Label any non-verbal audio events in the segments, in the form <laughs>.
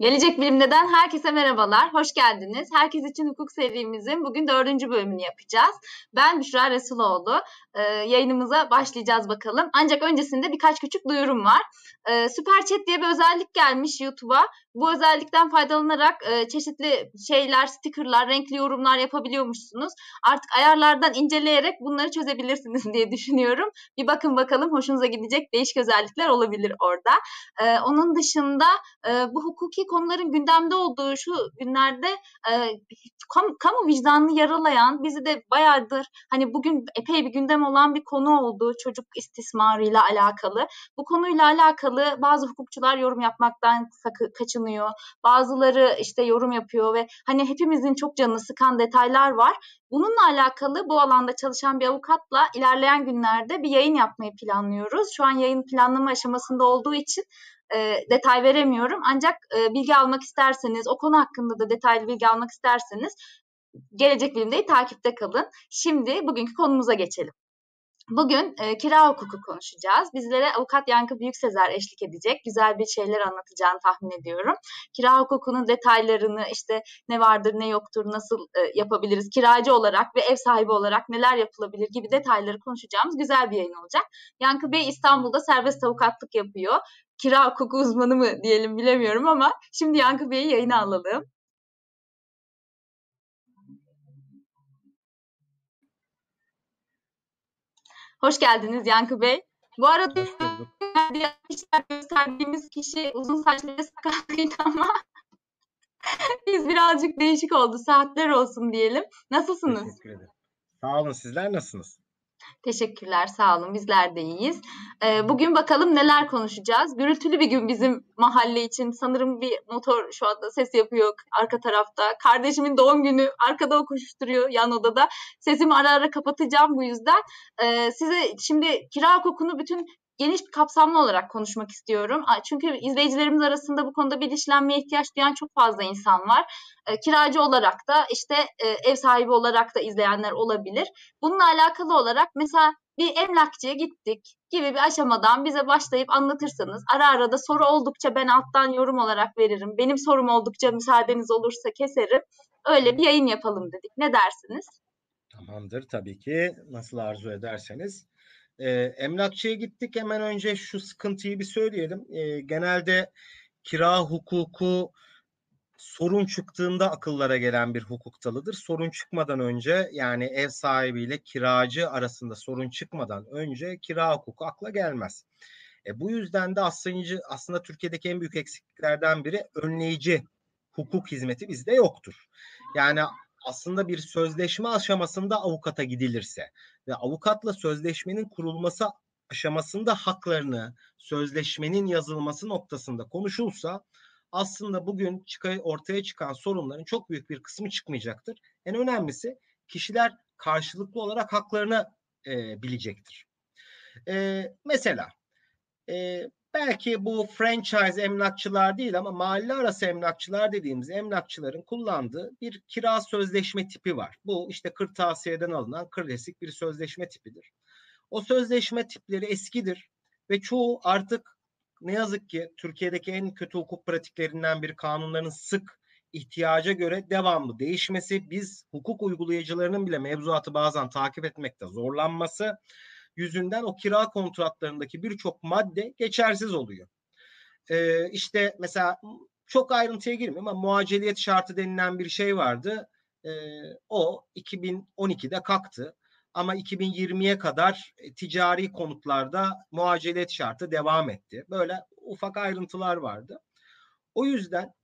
Gelecek Bilim'den herkese merhabalar, hoş geldiniz. Herkes için hukuk serimizin bugün dördüncü bölümünü yapacağız. Ben Büşra Resuloğlu. Ee, yayınımıza başlayacağız bakalım. Ancak öncesinde birkaç küçük duyurum var. Ee, Süper Chat diye bir özellik gelmiş YouTube'a. Bu özellikten faydalanarak e, çeşitli şeyler, stickerlar, renkli yorumlar yapabiliyormuşsunuz. Artık ayarlardan inceleyerek bunları çözebilirsiniz <laughs> diye düşünüyorum. Bir bakın bakalım hoşunuza gidecek değişik özellikler olabilir orada. Ee, onun dışında e, bu hukuki konuların gündemde olduğu şu günlerde e, kamu, kamu vicdanını yaralayan, bizi de bayağıdır hani bugün epey bir gündem olan bir konu oldu çocuk istismarıyla alakalı. Bu konuyla alakalı bazı hukukçular yorum yapmaktan sakı, kaçınıyor. Bazıları işte yorum yapıyor ve hani hepimizin çok canını sıkan detaylar var. Bununla alakalı bu alanda çalışan bir avukatla ilerleyen günlerde bir yayın yapmayı planlıyoruz. Şu an yayın planlama aşamasında olduğu için e, detay veremiyorum. Ancak e, bilgi almak isterseniz, o konu hakkında da detaylı bilgi almak isterseniz Gelecek Bilim'deyi takipte kalın. Şimdi bugünkü konumuza geçelim. Bugün e, kira hukuku konuşacağız. Bizlere avukat Yankı Büyüksezer eşlik edecek. Güzel bir şeyler anlatacağını tahmin ediyorum. Kira hukukunun detaylarını işte ne vardır ne yoktur, nasıl e, yapabiliriz, kiracı olarak ve ev sahibi olarak neler yapılabilir gibi detayları konuşacağımız güzel bir yayın olacak. Yankı Bey İstanbul'da serbest avukatlık yapıyor. Kira hukuku uzmanı mı diyelim bilemiyorum ama şimdi Yankı Bey'i yayına alalım. Hoş geldiniz Yankı Bey. Bu arada gösterdiğimiz kişi uzun saçlı ve sakallıydı ama <laughs> biz birazcık değişik oldu. Saatler olsun diyelim. Nasılsınız? Teşekkür ederim. Sağ olun. Sizler nasılsınız? Teşekkürler, sağ olun. Bizler de iyiyiz. Ee, bugün bakalım neler konuşacağız. Gürültülü bir gün bizim mahalle için. Sanırım bir motor şu anda ses yapıyor arka tarafta. Kardeşimin doğum günü arkada o koşuşturuyor yan odada. Sesimi ara ara kapatacağım bu yüzden. Ee, size şimdi kira hukukunu bütün geniş kapsamlı olarak konuşmak istiyorum. Çünkü izleyicilerimiz arasında bu konuda bilinçlenmeye ihtiyaç duyan çok fazla insan var. E, kiracı olarak da işte e, ev sahibi olarak da izleyenler olabilir. Bununla alakalı olarak mesela bir emlakçıya gittik gibi bir aşamadan bize başlayıp anlatırsanız ara ara da soru oldukça ben alttan yorum olarak veririm. Benim sorum oldukça müsaadeniz olursa keserim. Öyle bir yayın yapalım dedik. Ne dersiniz? Tamamdır tabii ki. Nasıl arzu ederseniz. E, emlakçıya gittik. Hemen önce şu sıkıntıyı bir söyleyelim. E, genelde kira hukuku sorun çıktığında akıllara gelen bir hukuk dalıdır. Sorun çıkmadan önce yani ev sahibiyle kiracı arasında sorun çıkmadan önce kira hukuku akla gelmez. E, bu yüzden de aslında, aslında Türkiye'deki en büyük eksikliklerden biri önleyici hukuk hizmeti bizde yoktur. Yani aslında bir sözleşme aşamasında avukata gidilirse ve avukatla sözleşmenin kurulması aşamasında haklarını sözleşmenin yazılması noktasında konuşulsa aslında bugün ortaya çıkan sorunların çok büyük bir kısmı çıkmayacaktır. En önemlisi kişiler karşılıklı olarak haklarını e, bilecektir. E, mesela e, belki bu franchise emlakçılar değil ama mahalle arası emlakçılar dediğimiz emlakçıların kullandığı bir kira sözleşme tipi var. Bu işte kırtasiyeden alınan klasik bir sözleşme tipidir. O sözleşme tipleri eskidir ve çoğu artık ne yazık ki Türkiye'deki en kötü hukuk pratiklerinden bir kanunların sık ihtiyaca göre devamlı değişmesi, biz hukuk uygulayıcılarının bile mevzuatı bazen takip etmekte zorlanması yüzünden o kira kontratlarındaki birçok madde geçersiz oluyor. Ee, işte mesela çok ayrıntıya girmiyorum ama muaceliyet şartı denilen bir şey vardı. Ee, o 2012'de kalktı. Ama 2020'ye kadar e, ticari konutlarda muaceliyet şartı devam etti. Böyle ufak ayrıntılar vardı. O yüzden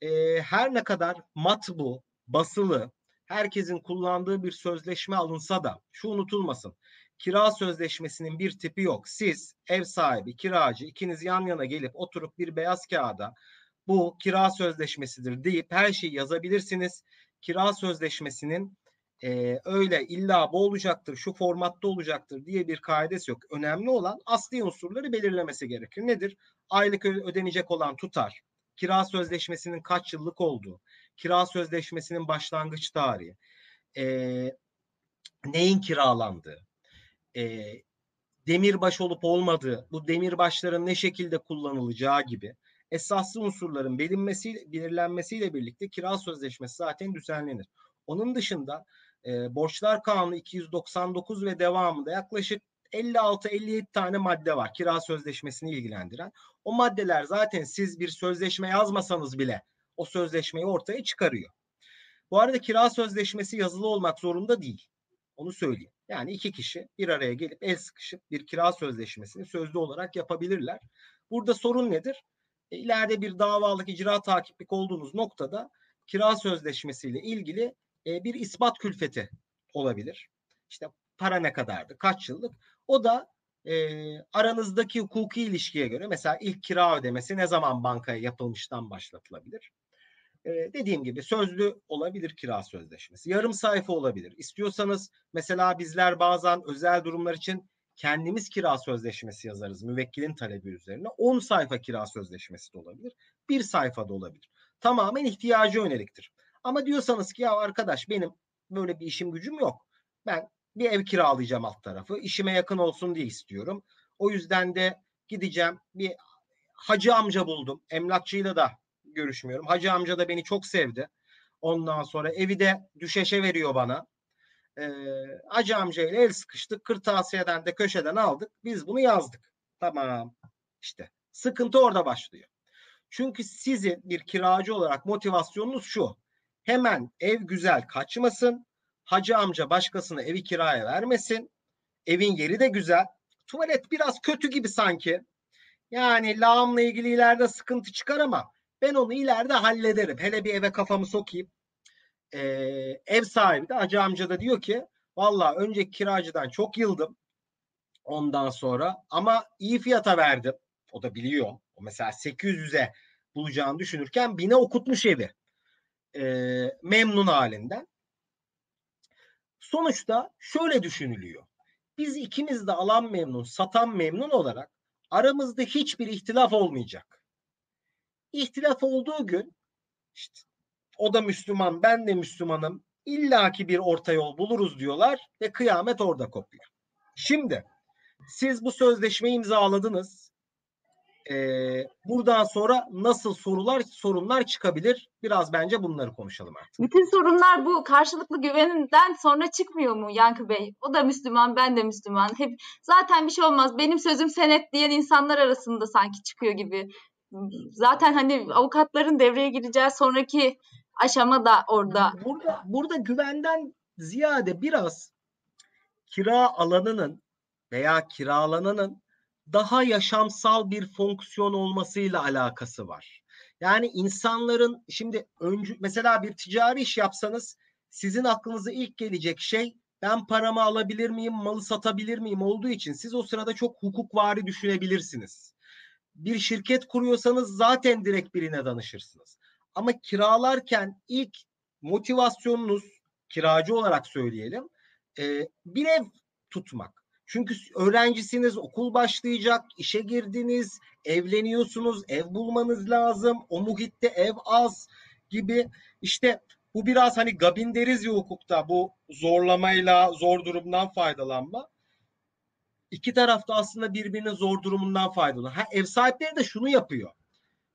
e, her ne kadar matbu, basılı, herkesin kullandığı bir sözleşme alınsa da şu unutulmasın kira sözleşmesinin bir tipi yok. Siz ev sahibi, kiracı ikiniz yan yana gelip oturup bir beyaz kağıda bu kira sözleşmesidir deyip her şeyi yazabilirsiniz. Kira sözleşmesinin e, öyle illa bu olacaktır, şu formatta olacaktır diye bir kaidesi yok. Önemli olan asli unsurları belirlemesi gerekir. Nedir? Aylık ödenecek olan tutar, kira sözleşmesinin kaç yıllık olduğu, kira sözleşmesinin başlangıç tarihi, e, neyin kiralandığı, e, demirbaş olup olmadığı, bu demirbaşların ne şekilde kullanılacağı gibi esaslı unsurların bilinmesi, belirlenmesiyle birlikte kira sözleşmesi zaten düzenlenir. Onun dışında e, Borçlar Kanunu 299 ve devamında yaklaşık 56-57 tane madde var kira sözleşmesini ilgilendiren. O maddeler zaten siz bir sözleşme yazmasanız bile o sözleşmeyi ortaya çıkarıyor. Bu arada kira sözleşmesi yazılı olmak zorunda değil. Onu söyleyeyim. Yani iki kişi bir araya gelip el sıkışıp bir kira sözleşmesini sözlü olarak yapabilirler. Burada sorun nedir? E, ileride bir davalık icra takiplik olduğunuz noktada kira sözleşmesiyle ilgili e, bir ispat külfeti olabilir. İşte para ne kadardı, kaç yıllık? O da e, aranızdaki hukuki ilişkiye göre mesela ilk kira ödemesi ne zaman bankaya yapılmıştan başlatılabilir. E, dediğim gibi sözlü olabilir kira sözleşmesi. Yarım sayfa olabilir. İstiyorsanız mesela bizler bazen özel durumlar için kendimiz kira sözleşmesi yazarız müvekkilin talebi üzerine. 10 sayfa kira sözleşmesi de olabilir. Bir sayfa da olabilir. Tamamen ihtiyacı yöneliktir. Ama diyorsanız ki ya arkadaş benim böyle bir işim gücüm yok. Ben bir ev kiralayacağım alt tarafı. İşime yakın olsun diye istiyorum. O yüzden de gideceğim bir hacı amca buldum. Emlakçıyla da görüşmüyorum. Hacı amca da beni çok sevdi. Ondan sonra evi de düşeşe veriyor bana. Ee, Hacı amcayla el sıkıştık. Kırtasiyeden de köşeden aldık. Biz bunu yazdık. Tamam. İşte sıkıntı orada başlıyor. Çünkü sizin bir kiracı olarak motivasyonunuz şu. Hemen ev güzel kaçmasın. Hacı amca başkasına evi kiraya vermesin. Evin yeri de güzel. Tuvalet biraz kötü gibi sanki. Yani lağımla ilgili ileride sıkıntı çıkar ama ben onu ileride hallederim. Hele bir eve kafamı sokayım. Ee, ev sahibi de Hacı amca da diyor ki valla önceki kiracıdan çok yıldım. Ondan sonra ama iyi fiyata verdim. O da biliyor. O mesela 800'e bulacağını düşünürken 1000'e okutmuş evi. Ee, memnun halinden. Sonuçta şöyle düşünülüyor. Biz ikimiz de alan memnun, satan memnun olarak aramızda hiçbir ihtilaf olmayacak. İhtilaf olduğu gün işte o da Müslüman, ben de Müslümanım. İllaki bir orta yol buluruz diyorlar ve kıyamet orada kopuyor. Şimdi siz bu sözleşmeyi imzaladınız e, buradan sonra nasıl sorular sorunlar çıkabilir? Biraz bence bunları konuşalım artık. Bütün sorunlar bu karşılıklı güveninden sonra çıkmıyor mu Yankı Bey? O da Müslüman, ben de Müslüman. Hep zaten bir şey olmaz. Benim sözüm senet diyen insanlar arasında sanki çıkıyor gibi. Zaten hani avukatların devreye gireceği sonraki aşama da orada. Burada burada güvenden ziyade biraz kira alanının veya kiralananın daha yaşamsal bir fonksiyon olmasıyla alakası var. Yani insanların şimdi öncü mesela bir ticari iş yapsanız sizin aklınıza ilk gelecek şey ben paramı alabilir miyim, malı satabilir miyim olduğu için siz o sırada çok hukukvari düşünebilirsiniz. Bir şirket kuruyorsanız zaten direkt birine danışırsınız. Ama kiralarken ilk motivasyonunuz kiracı olarak söyleyelim bir ev tutmak. Çünkü öğrencisiniz, okul başlayacak, işe girdiniz, evleniyorsunuz, ev bulmanız lazım. O muhitte ev az gibi. İşte bu biraz hani gabin deriz ya hukukta bu zorlamayla zor durumdan faydalanma. İki tarafta aslında birbirinin zor durumundan faydalanıyor. Ha, ev sahipleri de şunu yapıyor.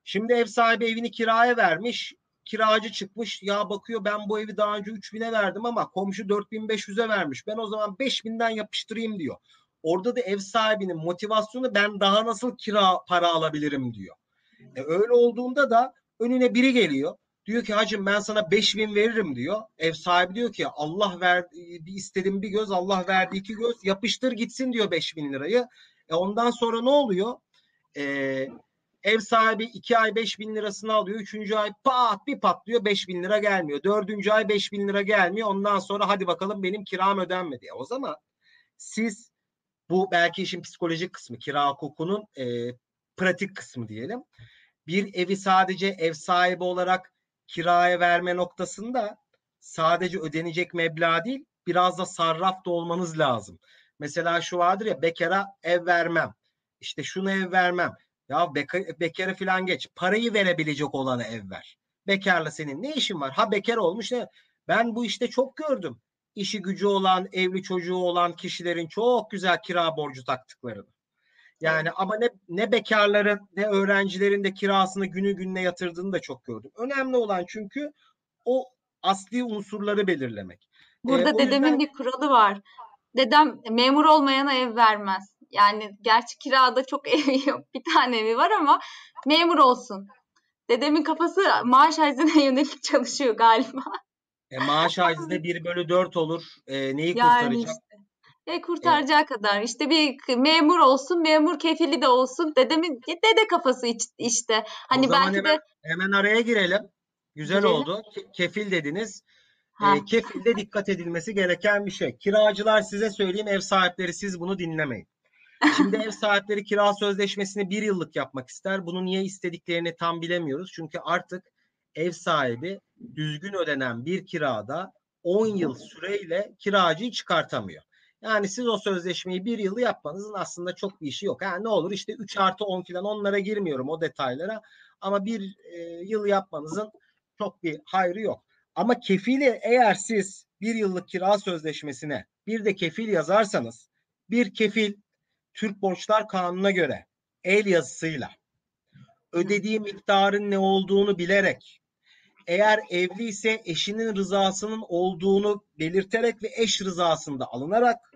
Şimdi ev sahibi evini kiraya vermiş kiracı çıkmış ya bakıyor ben bu evi daha önce 3000'e verdim ama komşu 4500'e vermiş. Ben o zaman 5000'den yapıştırayım diyor. Orada da ev sahibinin motivasyonu ben daha nasıl kira para alabilirim diyor. E öyle olduğunda da önüne biri geliyor. Diyor ki hacım ben sana 5000 veririm diyor. Ev sahibi diyor ki Allah ver bir istedim bir göz Allah verdi iki göz yapıştır gitsin diyor 5000 lirayı. E ondan sonra ne oluyor? E, Ev sahibi 2 ay 5 bin lirasını alıyor. 3. ay pat bir patlıyor 5 bin lira gelmiyor. 4. ay 5 bin lira gelmiyor. Ondan sonra hadi bakalım benim kiram ödenmedi. Ya o zaman siz bu belki işin psikolojik kısmı kira hukukunun e, pratik kısmı diyelim. Bir evi sadece ev sahibi olarak kiraya verme noktasında sadece ödenecek meblağ değil biraz da sarraf da olmanız lazım. Mesela şu vardır ya bekara ev vermem. İşte şunu ev vermem. Ya bekar, bekara falan geç. Parayı verebilecek olana ev ver. Bekarla senin ne işin var? Ha bekar olmuş ne? Ben bu işte çok gördüm. İşi gücü olan, evli çocuğu olan kişilerin çok güzel kira borcu taktıklarını. Yani ama ne ne bekarların ne öğrencilerin de kirasını günü gününe yatırdığını da çok gördüm. Önemli olan çünkü o asli unsurları belirlemek. Burada o dedemin yüzden- bir kuralı var. Dedem memur olmayana ev vermez. Yani gerçi kirada çok <laughs> evi yok. Bir tane evi var ama memur olsun. Dedemin kafası maaş hazzine <laughs> yönelik çalışıyor galiba. E, maaş haizinde 1 <laughs> bölü 4 olur. E, neyi Yani kurtaracak? işte. E kurtaracağı kadar. İşte bir memur olsun, memur kefili de olsun. Dedemin dede kafası işte. Hani o belki hemen, de hemen araya girelim. Güzel Girelim. oldu. Ke- Kefil dediniz. E, ha, kefilde dikkat edilmesi gereken bir şey. Kiracılar size söyleyeyim, ev sahipleri siz bunu dinlemeyin. Şimdi ev sahipleri kira sözleşmesini bir yıllık yapmak ister. Bunu niye istediklerini tam bilemiyoruz. Çünkü artık ev sahibi düzgün ödenen bir kirada 10 yıl süreyle kiracıyı çıkartamıyor. Yani siz o sözleşmeyi bir yıl yapmanızın aslında çok bir işi yok. Yani ne olur işte 3 artı 10 falan onlara girmiyorum o detaylara. Ama bir e, yıl yapmanızın çok bir hayrı yok. Ama kefili eğer siz bir yıllık kira sözleşmesine bir de kefil yazarsanız bir kefil Türk Borçlar Kanunu'na göre el yazısıyla ödediği miktarın ne olduğunu bilerek eğer evli ise eşinin rızasının olduğunu belirterek ve eş rızasında alınarak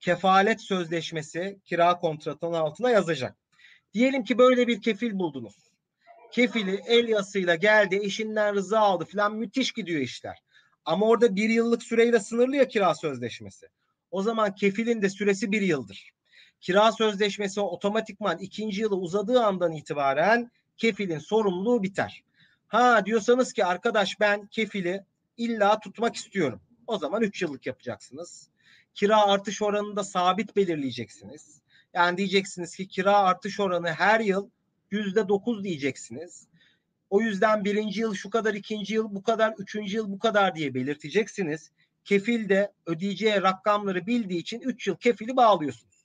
kefalet sözleşmesi kira kontratının altına yazacak. Diyelim ki böyle bir kefil buldunuz. Kefili el yazısıyla geldi, eşinden rıza aldı falan müthiş gidiyor işler. Ama orada bir yıllık süreyle sınırlı ya kira sözleşmesi. O zaman kefilin de süresi bir yıldır. Kira sözleşmesi otomatikman ikinci yılı uzadığı andan itibaren kefilin sorumluluğu biter. Ha diyorsanız ki arkadaş ben kefili illa tutmak istiyorum. O zaman 3 yıllık yapacaksınız. Kira artış oranını da sabit belirleyeceksiniz. Yani diyeceksiniz ki kira artış oranı her yıl yüzde dokuz diyeceksiniz. O yüzden birinci yıl şu kadar, ikinci yıl bu kadar, üçüncü yıl bu kadar diye belirteceksiniz. Kefil de ödeyeceği rakamları bildiği için 3 yıl kefili bağlıyorsunuz.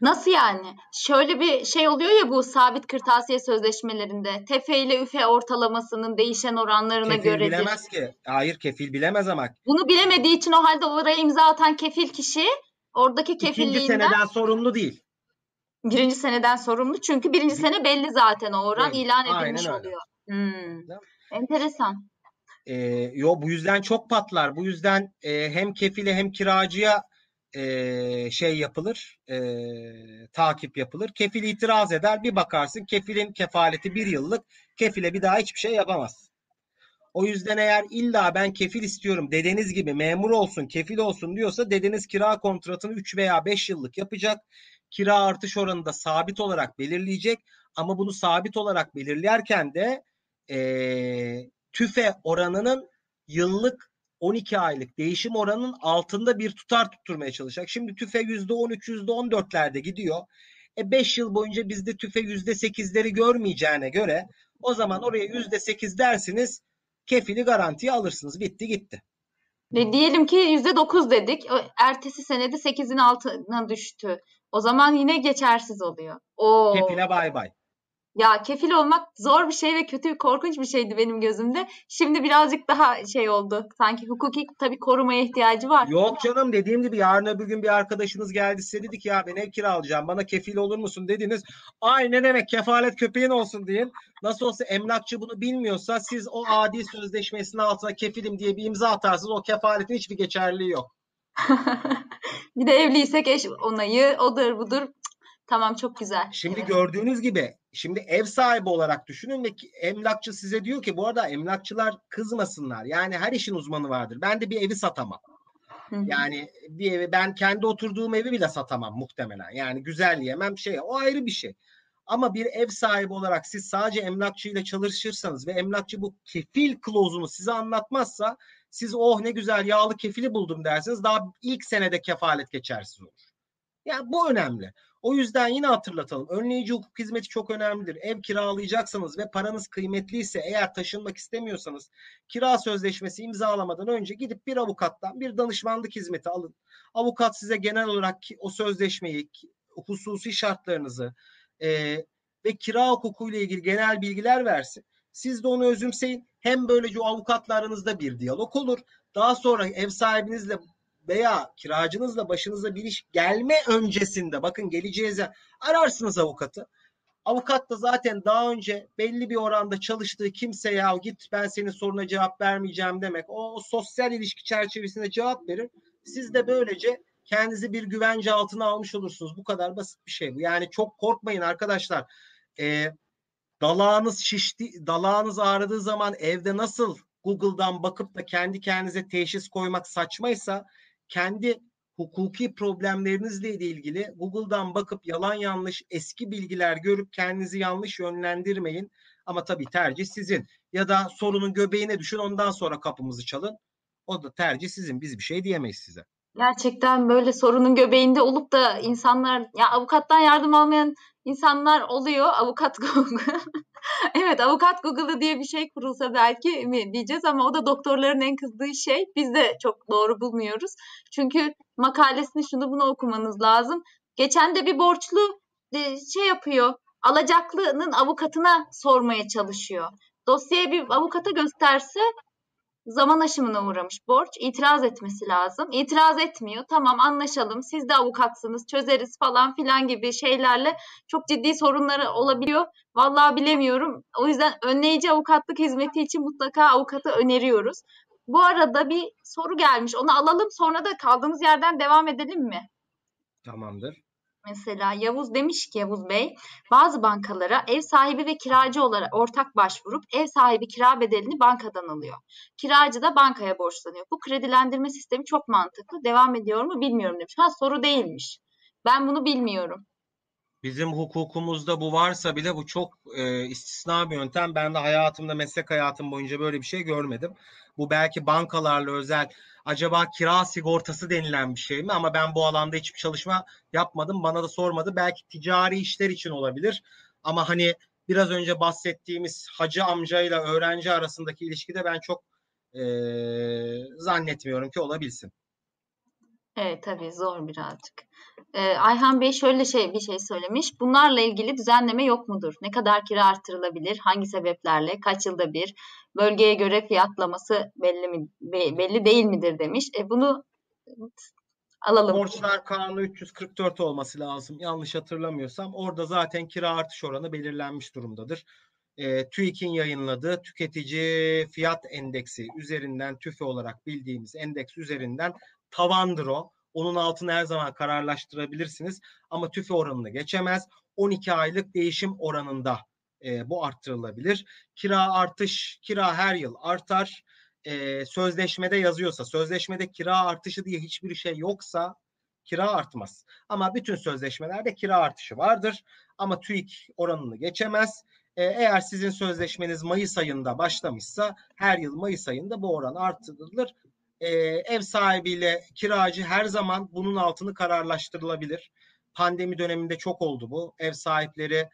Nasıl yani? Şöyle bir şey oluyor ya bu sabit kırtasiye sözleşmelerinde. Tefe ile üfe ortalamasının değişen oranlarına Kefil göredir. bilemez ki. Hayır kefil bilemez ama Bunu bilemediği için o halde oraya imza atan kefil kişi oradaki ikinci kefilliğinden seneden sorumlu değil. birinci seneden sorumlu. Çünkü birinci sene belli zaten o oran Belli. ilan Aynen edilmiş öyle. oluyor. Hmm. Enteresan. E, yo bu yüzden çok patlar. Bu yüzden e, hem kefile hem kiracıya e, şey yapılır, e, takip yapılır. Kefil itiraz eder, bir bakarsın kefilin kefaleti bir yıllık, kefile bir daha hiçbir şey yapamaz. O yüzden eğer illa ben kefil istiyorum, dedeniz gibi memur olsun, kefil olsun diyorsa dedeniz kira kontratını 3 veya 5 yıllık yapacak. Kira artış oranını da sabit olarak belirleyecek. Ama bunu sabit olarak belirlerken de e, tüfe oranının yıllık 12 aylık değişim oranının altında bir tutar tutturmaya çalışacak. Şimdi tüfe %13, %14'lerde gidiyor. E 5 yıl boyunca bizde tüfe %8'leri görmeyeceğine göre o zaman oraya %8 dersiniz kefili garantiye alırsınız. Bitti gitti. Ve diyelim ki %9 dedik. Ertesi senede 8'in altına düştü. O zaman yine geçersiz oluyor. Oo. Kefile bay bay. Ya kefil olmak zor bir şey ve kötü, korkunç bir şeydi benim gözümde. Şimdi birazcık daha şey oldu. Sanki hukuki tabii korumaya ihtiyacı var. Yok canım dediğim gibi yarın öbür gün bir arkadaşınız geldi size dedi ki ya ben ev kiralayacağım bana kefil olur musun dediniz. Ay ne demek kefalet köpeğin olsun deyin. Nasıl olsa emlakçı bunu bilmiyorsa siz o adi sözleşmesinin altına kefilim diye bir imza atarsınız o kefaletin hiçbir geçerliliği yok. <laughs> Bir de evliysek eş onayı, odur budur. Tamam çok güzel. Şimdi Evet. gördüğünüz gibi şimdi ev sahibi olarak düşünün ve emlakçı size diyor ki bu arada emlakçılar kızmasınlar. Yani her işin uzmanı vardır. Ben de bir evi satamam. Yani bir evi ben kendi oturduğum evi bile satamam muhtemelen. Yani güzel yemem şey o ayrı bir şey. Ama bir ev sahibi olarak siz sadece emlakçıyla çalışırsanız ve emlakçı bu kefil klozunu size anlatmazsa siz oh ne güzel yağlı kefili buldum dersiniz. Daha ilk senede kefalet geçersiz olur. Yani bu önemli. O yüzden yine hatırlatalım. Önleyici hukuk hizmeti çok önemlidir. Ev kiralayacaksanız ve paranız kıymetliyse eğer taşınmak istemiyorsanız kira sözleşmesi imzalamadan önce gidip bir avukattan bir danışmanlık hizmeti alın. Avukat size genel olarak o sözleşmeyi, hususi şartlarınızı e, ve kira hukukuyla ilgili genel bilgiler versin. Siz de onu özümseyin. Hem böylece o avukatla aranızda bir diyalog olur. Daha sonra ev sahibinizle veya kiracınızla başınıza bir iş gelme öncesinde bakın geleceğiz ya ararsınız avukatı. Avukat da zaten daha önce belli bir oranda çalıştığı kimseye ya git ben senin soruna cevap vermeyeceğim demek. O, o sosyal ilişki çerçevesinde cevap verir. Siz de böylece kendinizi bir güvence altına almış olursunuz. Bu kadar basit bir şey bu. Yani çok korkmayın arkadaşlar. Ee, dalağınız şişti, dalağınız ağrıdığı zaman evde nasıl Google'dan bakıp da kendi kendinize teşhis koymak saçmaysa kendi hukuki problemlerinizle ilgili Google'dan bakıp yalan yanlış eski bilgiler görüp kendinizi yanlış yönlendirmeyin. Ama tabii tercih sizin. Ya da sorunun göbeğine düşün ondan sonra kapımızı çalın. O da tercih sizin. Biz bir şey diyemeyiz size. Gerçekten böyle sorunun göbeğinde olup da insanlar ya avukattan yardım almayan insanlar oluyor. Avukat. <laughs> evet avukat Google'ı diye bir şey kurulsa belki mi diyeceğiz ama o da doktorların en kızdığı şey. Biz de çok doğru bulmuyoruz. Çünkü makalesini şunu bunu okumanız lazım. Geçen de bir borçlu e, şey yapıyor. Alacaklının avukatına sormaya çalışıyor. Dosyayı bir avukata gösterse zaman aşımına uğramış borç. itiraz etmesi lazım. İtiraz etmiyor. Tamam anlaşalım. Siz de avukatsınız. Çözeriz falan filan gibi şeylerle çok ciddi sorunları olabiliyor. Vallahi bilemiyorum. O yüzden önleyici avukatlık hizmeti için mutlaka avukatı öneriyoruz. Bu arada bir soru gelmiş. Onu alalım sonra da kaldığımız yerden devam edelim mi? Tamamdır. Mesela Yavuz demiş ki Yavuz Bey, bazı bankalara ev sahibi ve kiracı olarak ortak başvurup ev sahibi kira bedelini bankadan alıyor. Kiracı da bankaya borçlanıyor. Bu kredilendirme sistemi çok mantıklı. Devam ediyor mu bilmiyorum demiş. Ha soru değilmiş. Ben bunu bilmiyorum. Bizim hukukumuzda bu varsa bile bu çok e, istisna bir yöntem. Ben de hayatımda meslek hayatım boyunca böyle bir şey görmedim. Bu belki bankalarla özel acaba kira sigortası denilen bir şey mi? Ama ben bu alanda hiçbir çalışma yapmadım. Bana da sormadı. Belki ticari işler için olabilir. Ama hani biraz önce bahsettiğimiz hacı amcayla öğrenci arasındaki ilişkide ben çok e, zannetmiyorum ki olabilsin. Evet tabii zor birazcık. Ee, Ayhan Bey şöyle şey bir şey söylemiş. Bunlarla ilgili düzenleme yok mudur? Ne kadar kira artırılabilir? Hangi sebeplerle? Kaç yılda bir? Bölgeye göre fiyatlaması belli mi belli değil midir demiş. E, bunu alalım. Borçlar Kanunu 344 olması lazım. Yanlış hatırlamıyorsam. Orada zaten kira artış oranı belirlenmiş durumdadır. E, TÜİK'in yayınladığı tüketici fiyat endeksi üzerinden TÜFE olarak bildiğimiz endeks üzerinden tavandır o. Onun altını her zaman kararlaştırabilirsiniz ama tüfe oranını geçemez. 12 aylık değişim oranında e, bu arttırılabilir. Kira artış, kira her yıl artar. E, sözleşmede yazıyorsa, sözleşmede kira artışı diye hiçbir şey yoksa kira artmaz. Ama bütün sözleşmelerde kira artışı vardır. Ama TÜİK oranını geçemez. E, eğer sizin sözleşmeniz Mayıs ayında başlamışsa her yıl Mayıs ayında bu oran artırılır e, ev sahibiyle kiracı her zaman bunun altını kararlaştırılabilir. Pandemi döneminde çok oldu bu. Ev sahipleri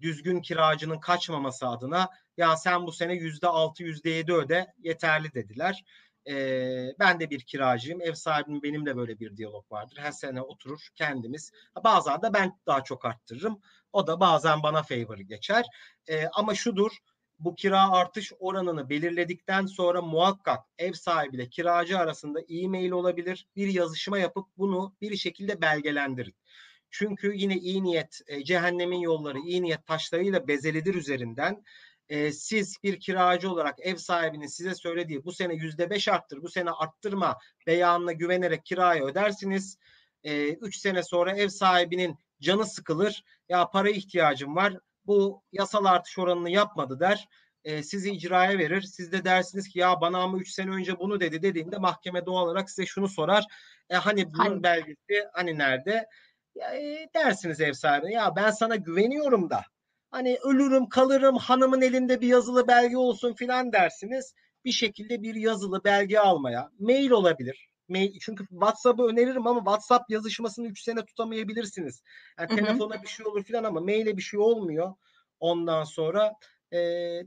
düzgün kiracının kaçmaması adına ya sen bu sene yüzde altı yüzde yedi öde yeterli dediler. Ee, ben de bir kiracıyım. Ev sahibim benimle böyle bir diyalog vardır. Her sene oturur kendimiz. Bazen de ben daha çok arttırırım. O da bazen bana favor geçer. Ee, ama şudur bu kira artış oranını belirledikten sonra muhakkak ev sahibiyle kiracı arasında e-mail olabilir. Bir yazışma yapıp bunu bir şekilde belgelendirin. Çünkü yine iyi niyet, e, cehennemin yolları iyi niyet taşlarıyla bezelidir üzerinden. E, siz bir kiracı olarak ev sahibinin size söylediği bu sene yüzde beş arttır, bu sene arttırma beyanına güvenerek kirayı ödersiniz. E, üç sene sonra ev sahibinin canı sıkılır. Ya para ihtiyacım var bu yasal artış oranını yapmadı der. E, sizi icraya verir. Siz de dersiniz ki ya bana ama 3 sene önce bunu dedi dediğinde mahkeme doğal olarak size şunu sorar. E, hani bunun hani? belgesi hani nerede? Ya, e, dersiniz ev sahibine ya ben sana güveniyorum da hani ölürüm kalırım hanımın elinde bir yazılı belge olsun filan dersiniz. Bir şekilde bir yazılı belge almaya mail olabilir mail çünkü WhatsApp'ı öneririm ama WhatsApp yazışmasını 3 sene tutamayabilirsiniz. Yani telefona bir şey olur filan ama maile bir şey olmuyor. Ondan sonra e,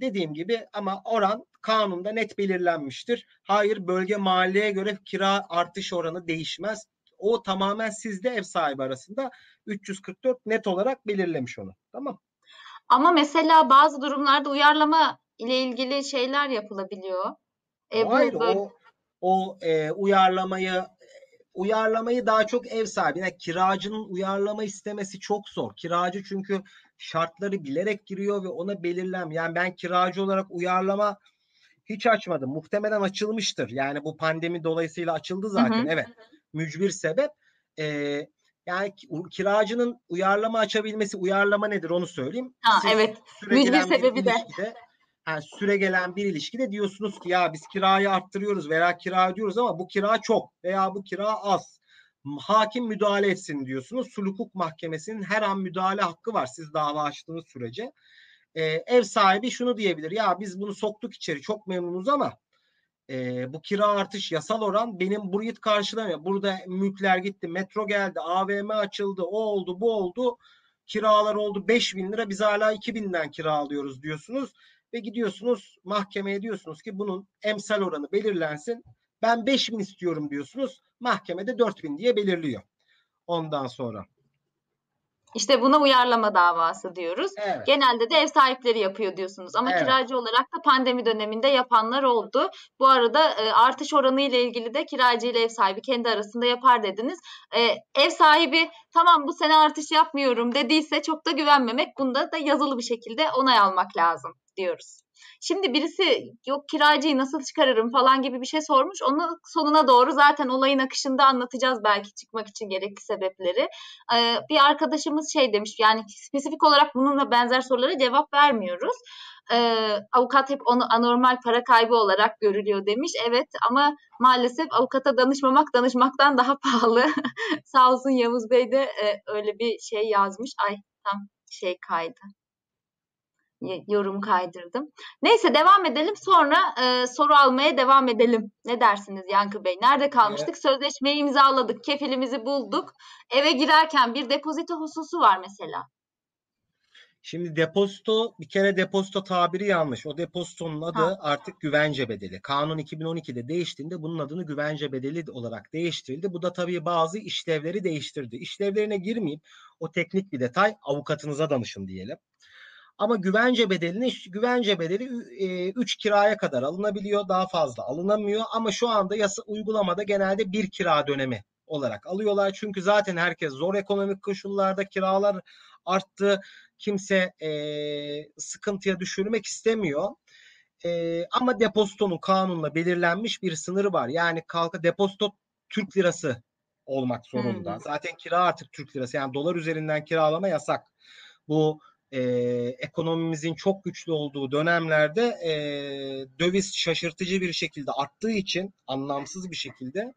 dediğim gibi ama oran kanunda net belirlenmiştir. Hayır bölge mahalleye göre kira artış oranı değişmez. O tamamen sizde ev sahibi arasında 344 net olarak belirlemiş onu. Tamam. Ama mesela bazı durumlarda uyarlama ile ilgili şeyler yapılabiliyor. E, Hayır bu, o o e, uyarlamayı uyarlamayı daha çok ev sahibi. Yani kiracının uyarlama istemesi çok zor. Kiracı çünkü şartları bilerek giriyor ve ona belirlem. Yani ben kiracı olarak uyarlama hiç açmadım. Muhtemelen açılmıştır. Yani bu pandemi dolayısıyla açıldı zaten. Hı hı. Evet. Mücbir sebep. Ee, yani kiracının uyarlama açabilmesi, uyarlama nedir onu söyleyeyim. Ha, Siz evet. Mücbir sebebi de. Yani süre gelen bir ilişkide diyorsunuz ki ya biz kirayı arttırıyoruz veya kira ödüyoruz ama bu kira çok veya bu kira az. Hakim müdahale etsin diyorsunuz. Sulh hukuk mahkemesinin her an müdahale hakkı var siz dava açtığınız sürece. Ee, ev sahibi şunu diyebilir ya biz bunu soktuk içeri çok memnunuz ama e, bu kira artış yasal oran benim burayı karşılamıyor. Burada mülkler gitti, metro geldi, AVM açıldı, o oldu, bu oldu. Kiralar oldu 5 bin lira biz hala 2 binden kira alıyoruz diyorsunuz. Ve gidiyorsunuz mahkemeye diyorsunuz ki bunun emsal oranı belirlensin. Ben 5 bin istiyorum diyorsunuz. Mahkemede 4 bin diye belirliyor. Ondan sonra. İşte buna uyarlama davası diyoruz. Evet. Genelde de ev sahipleri yapıyor diyorsunuz. Ama evet. kiracı olarak da pandemi döneminde yapanlar oldu. Bu arada e, artış oranı ile ilgili de kiracı ile ev sahibi kendi arasında yapar dediniz. E, ev sahibi tamam bu sene artış yapmıyorum dediyse çok da güvenmemek. Bunda da yazılı bir şekilde onay almak lazım diyoruz. Şimdi birisi yok kiracıyı nasıl çıkarırım falan gibi bir şey sormuş. Onu sonuna doğru zaten olayın akışında anlatacağız belki çıkmak için gerekli sebepleri. Ee, bir arkadaşımız şey demiş yani spesifik olarak bununla benzer sorulara cevap vermiyoruz. Ee, avukat hep onu anormal para kaybı olarak görülüyor demiş. Evet ama maalesef avukata danışmamak danışmaktan daha pahalı. <laughs> Sağ olsun Yavuz Bey de e, öyle bir şey yazmış. Ay tam şey kaydı yorum kaydırdım. Neyse devam edelim sonra e, soru almaya devam edelim. Ne dersiniz Yankı Bey? Nerede kalmıştık? Evet. Sözleşmeyi imzaladık, kefilimizi bulduk. Eve girerken bir depozito hususu var mesela. Şimdi depozito bir kere depozito tabiri yanlış. O depozitonun adı ha. artık güvence bedeli. Kanun 2012'de değiştiğinde bunun adını güvence bedeli olarak değiştirildi. Bu da tabii bazı işlevleri değiştirdi. İşlevlerine girmeyeyim. O teknik bir detay. Avukatınıza danışın diyelim. Ama güvence bedelini güvence bedeli 3 e, kiraya kadar alınabiliyor. Daha fazla alınamıyor. Ama şu anda yasa uygulamada genelde bir kira dönemi olarak alıyorlar. Çünkü zaten herkes zor ekonomik koşullarda kiralar arttı. Kimse e, sıkıntıya düşürmek istemiyor. E, ama depozitonun kanunla belirlenmiş bir sınırı var. Yani kalka depozito Türk lirası olmak zorunda. Hmm. Zaten kira artık Türk lirası. Yani dolar üzerinden kiralama yasak. Bu e, ekonomimizin çok güçlü olduğu dönemlerde e, döviz şaşırtıcı bir şekilde arttığı için anlamsız bir şekilde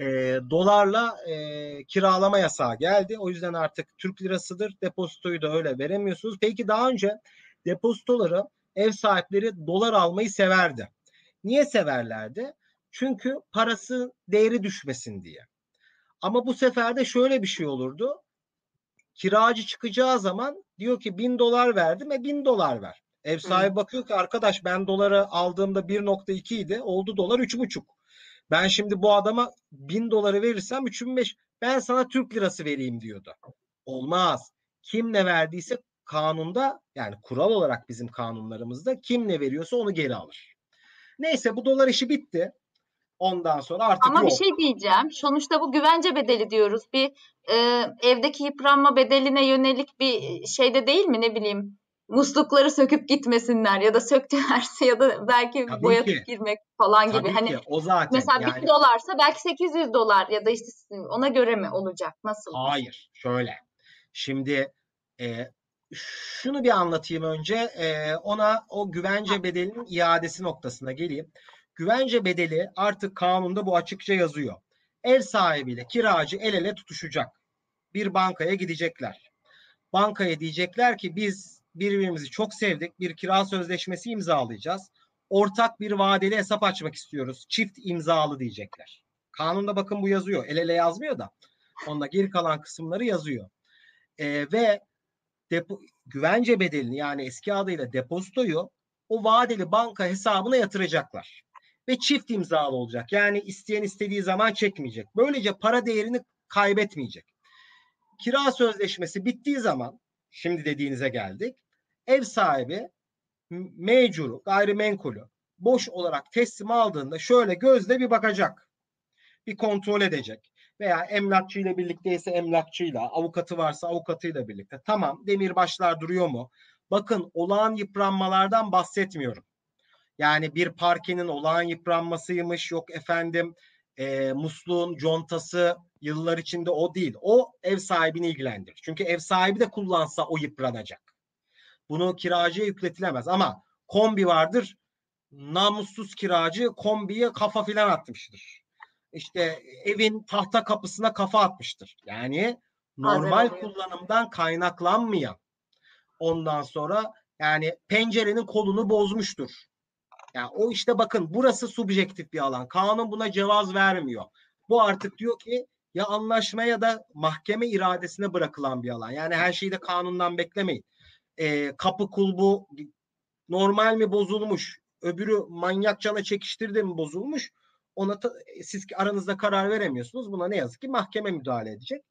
e, dolarla e, kiralama yasağı geldi. O yüzden artık Türk lirasıdır. Depozitoyu da öyle veremiyorsunuz. Peki daha önce depozitoları ev sahipleri dolar almayı severdi. Niye severlerdi? Çünkü parası değeri düşmesin diye. Ama bu sefer de şöyle bir şey olurdu kiracı çıkacağı zaman diyor ki bin dolar verdim e bin dolar ver. Ev sahibi Hı. bakıyor ki arkadaş ben doları aldığımda 1.2 idi oldu dolar 3.5. Ben şimdi bu adama bin doları verirsem 3.5 ben sana Türk lirası vereyim diyordu. Olmaz. Kim ne verdiyse kanunda yani kural olarak bizim kanunlarımızda kim ne veriyorsa onu geri alır. Neyse bu dolar işi bitti. Ondan sonra artık Ama yok. bir şey diyeceğim. Sonuçta bu güvence bedeli diyoruz. Bir e, evdeki yıpranma bedeline yönelik bir şeyde değil mi ne bileyim muslukları söküp gitmesinler ya da söktülerse ya da belki Tabii boyatıp ki. girmek falan Tabii gibi. Hani ki. o zaten mesela yani... 1000 dolarsa belki 800 dolar ya da işte ona göre mi olacak? Nasıl? Hayır, şöyle. Şimdi e, şunu bir anlatayım önce. E, ona o güvence bedelinin iadesi noktasına geleyim. Güvence bedeli artık kanunda bu açıkça yazıyor. Ev sahibiyle kiracı el ele tutuşacak. Bir bankaya gidecekler. Bankaya diyecekler ki biz birbirimizi çok sevdik. Bir kira sözleşmesi imzalayacağız. Ortak bir vadeli hesap açmak istiyoruz. Çift imzalı diyecekler. Kanunda bakın bu yazıyor. El ele yazmıyor da. Onda geri kalan kısımları yazıyor. Ee, ve depo, güvence bedelini yani eski adıyla depozitoyu o vadeli banka hesabına yatıracaklar ve çift imzalı olacak. Yani isteyen istediği zaman çekmeyecek. Böylece para değerini kaybetmeyecek. Kira sözleşmesi bittiği zaman şimdi dediğinize geldik. Ev sahibi mecuru, gayrimenkulü boş olarak teslim aldığında şöyle gözle bir bakacak. Bir kontrol edecek. veya emlakçı ile birlikteyse emlakçıyla, avukatı varsa avukatıyla birlikte. Tamam demirbaşlar duruyor mu? Bakın olağan yıpranmalardan bahsetmiyorum. Yani bir parkenin olağan yıpranmasıymış yok efendim e, musluğun contası yıllar içinde o değil. O ev sahibini ilgilendirir. Çünkü ev sahibi de kullansa o yıpranacak. Bunu kiracıya yükletilemez ama kombi vardır. Namussuz kiracı kombiye kafa filan atmıştır. İşte evin tahta kapısına kafa atmıştır. Yani normal kullanımdan kaynaklanmayan ondan sonra yani pencerenin kolunu bozmuştur. Yani o işte bakın burası subjektif bir alan. Kanun buna cevaz vermiyor. Bu artık diyor ki ya anlaşma ya da mahkeme iradesine bırakılan bir alan. Yani her şeyi de kanundan beklemeyin. Ee, kapı kulbu normal mi bozulmuş? Öbürü manyak cana çekiştirdi mi bozulmuş? Ona ta, siz aranızda karar veremiyorsunuz. Buna ne yazık ki mahkeme müdahale edecek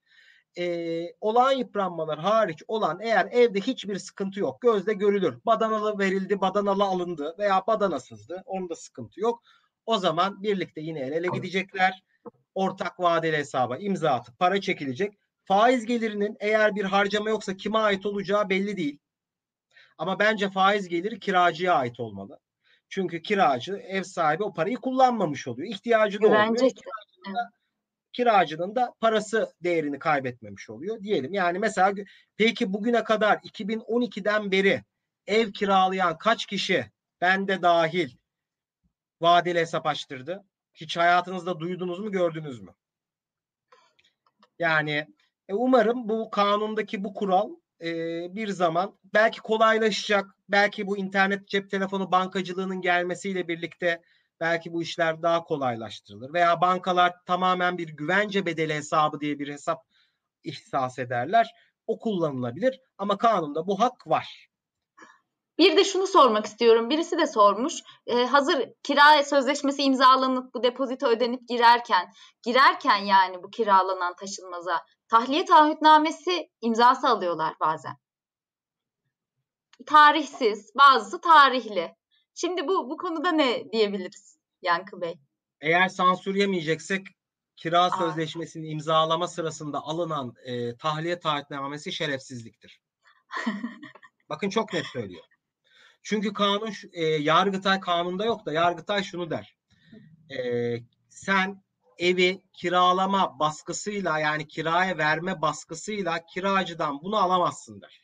e, olağan yıpranmalar hariç olan eğer evde hiçbir sıkıntı yok gözde görülür. Badanalı verildi badanalı alındı veya badanasızdı onda sıkıntı yok. O zaman birlikte yine el ele gidecekler ortak vadeli hesaba imza atıp para çekilecek. Faiz gelirinin eğer bir harcama yoksa kime ait olacağı belli değil. Ama bence faiz geliri kiracıya ait olmalı. Çünkü kiracı ev sahibi o parayı kullanmamış oluyor. İhtiyacı da olmuyor kiracının da parası değerini kaybetmemiş oluyor diyelim. Yani mesela peki bugüne kadar 2012'den beri ev kiralayan kaç kişi ben de dahil vadeli hesap açtırdı? Hiç hayatınızda duydunuz mu gördünüz mü? Yani e, umarım bu kanundaki bu kural e, bir zaman belki kolaylaşacak. Belki bu internet cep telefonu bankacılığının gelmesiyle birlikte belki bu işler daha kolaylaştırılır. Veya bankalar tamamen bir güvence bedeli hesabı diye bir hesap ihsas ederler. O kullanılabilir ama kanunda bu hak var. Bir de şunu sormak istiyorum. Birisi de sormuş. Ee, hazır kira sözleşmesi imzalanıp bu depozito ödenip girerken, girerken yani bu kiralanan taşınmaza tahliye taahhütnamesi imzası alıyorlar bazen. Tarihsiz, bazısı tarihli. Şimdi bu bu konuda ne diyebiliriz Yankı Bey? Eğer sansür yemeyeceksek kira Aa. sözleşmesini imzalama sırasında alınan e, tahliye taahhütnamesi şerefsizliktir. <laughs> Bakın çok net söylüyor. Çünkü kanun e, Yargıtay kanunda yok da Yargıtay şunu der. E, sen evi kiralama baskısıyla yani kiraya verme baskısıyla kiracıdan bunu alamazsın der.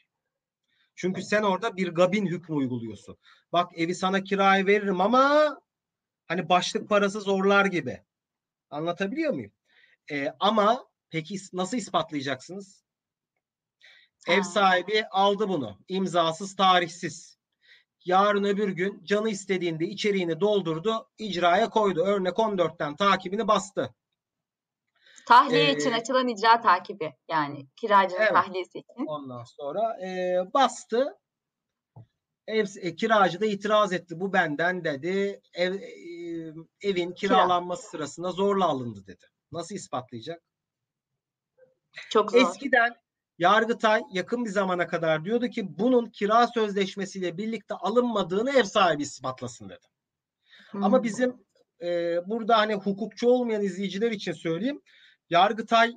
Çünkü sen orada bir gabin hükmü uyguluyorsun. Bak evi sana kiraya veririm ama hani başlık parası zorlar gibi. Anlatabiliyor muyum? Ee, ama peki nasıl ispatlayacaksınız? Ha. Ev sahibi aldı bunu. imzasız, tarihsiz. Yarın öbür gün canı istediğinde içeriğini doldurdu, icraya koydu. Örnek 14'ten takibini bastı. Tahliye ee, için açılan icra takibi yani kiracının evet, tahliyesi için. Ondan sonra e, bastı. Ev e, kiracı da itiraz etti. Bu benden dedi. Ev e, evin kiralanması Kira. sırasında zorla alındı dedi. Nasıl ispatlayacak? Çok zor. Eskiden Yargıtay yakın bir zamana kadar diyordu ki bunun kira sözleşmesiyle birlikte alınmadığını ev sahibi ispatlasın dedi. Hmm. Ama bizim e, burada hani hukukçu olmayan izleyiciler için söyleyeyim. Yargıtay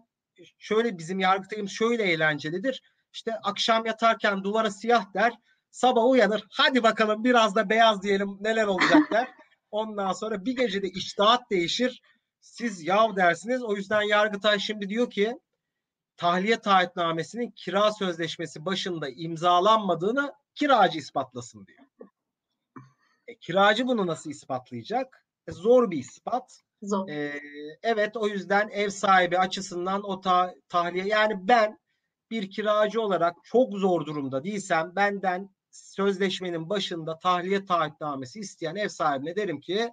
şöyle bizim yargıtayımız şöyle eğlencelidir. İşte akşam yatarken duvara siyah der. Sabah uyanır. Hadi bakalım biraz da beyaz diyelim neler olacak <laughs> der. Ondan sonra bir gecede iştahat değişir. Siz yav dersiniz. O yüzden Yargıtay şimdi diyor ki tahliye taahhütnamesinin kira sözleşmesi başında imzalanmadığını kiracı ispatlasın diyor. E, kiracı bunu nasıl ispatlayacak? E, zor bir ispat. Zor. Ee, evet o yüzden ev sahibi açısından o ta- tahliye yani ben bir kiracı olarak çok zor durumda değilsem benden sözleşmenin başında tahliye taahhütnamesi isteyen ev sahibine derim ki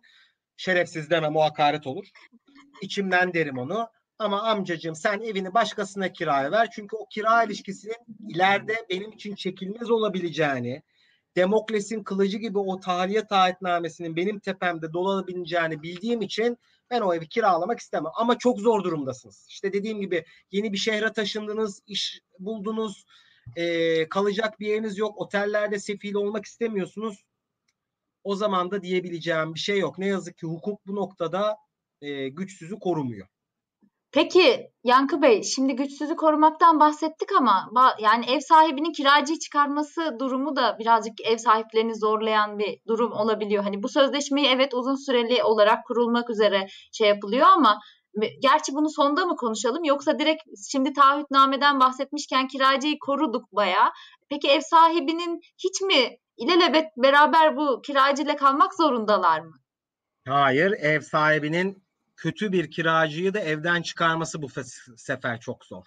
şerefsiz demem o hakaret olur. İçimden derim onu. Ama amcacığım sen evini başkasına kiraya ver. Çünkü o kira ilişkisinin ileride benim için çekilmez olabileceğini, Demokles'in kılıcı gibi o tahliye taahhütnamesinin benim tepemde dolanabileceğini bildiğim için ben o evi kiralamak istemem. Ama çok zor durumdasınız. İşte dediğim gibi yeni bir şehre taşındınız, iş buldunuz, e, kalacak bir yeriniz yok, otellerde sefil olmak istemiyorsunuz. O zaman da diyebileceğim bir şey yok. Ne yazık ki hukuk bu noktada e, güçsüzü korumuyor. Peki Yankı Bey, şimdi güçsüzü korumaktan bahsettik ama yani ev sahibinin kiracıyı çıkarması durumu da birazcık ev sahiplerini zorlayan bir durum olabiliyor. Hani bu sözleşmeyi evet uzun süreli olarak kurulmak üzere şey yapılıyor ama gerçi bunu sonda mı konuşalım yoksa direkt şimdi taahhütnameden bahsetmişken kiracıyı koruduk bayağı. Peki ev sahibinin hiç mi ilelebet beraber bu kiracıyla kalmak zorundalar mı? Hayır, ev sahibinin kötü bir kiracıyı da evden çıkarması bu sefer çok zor.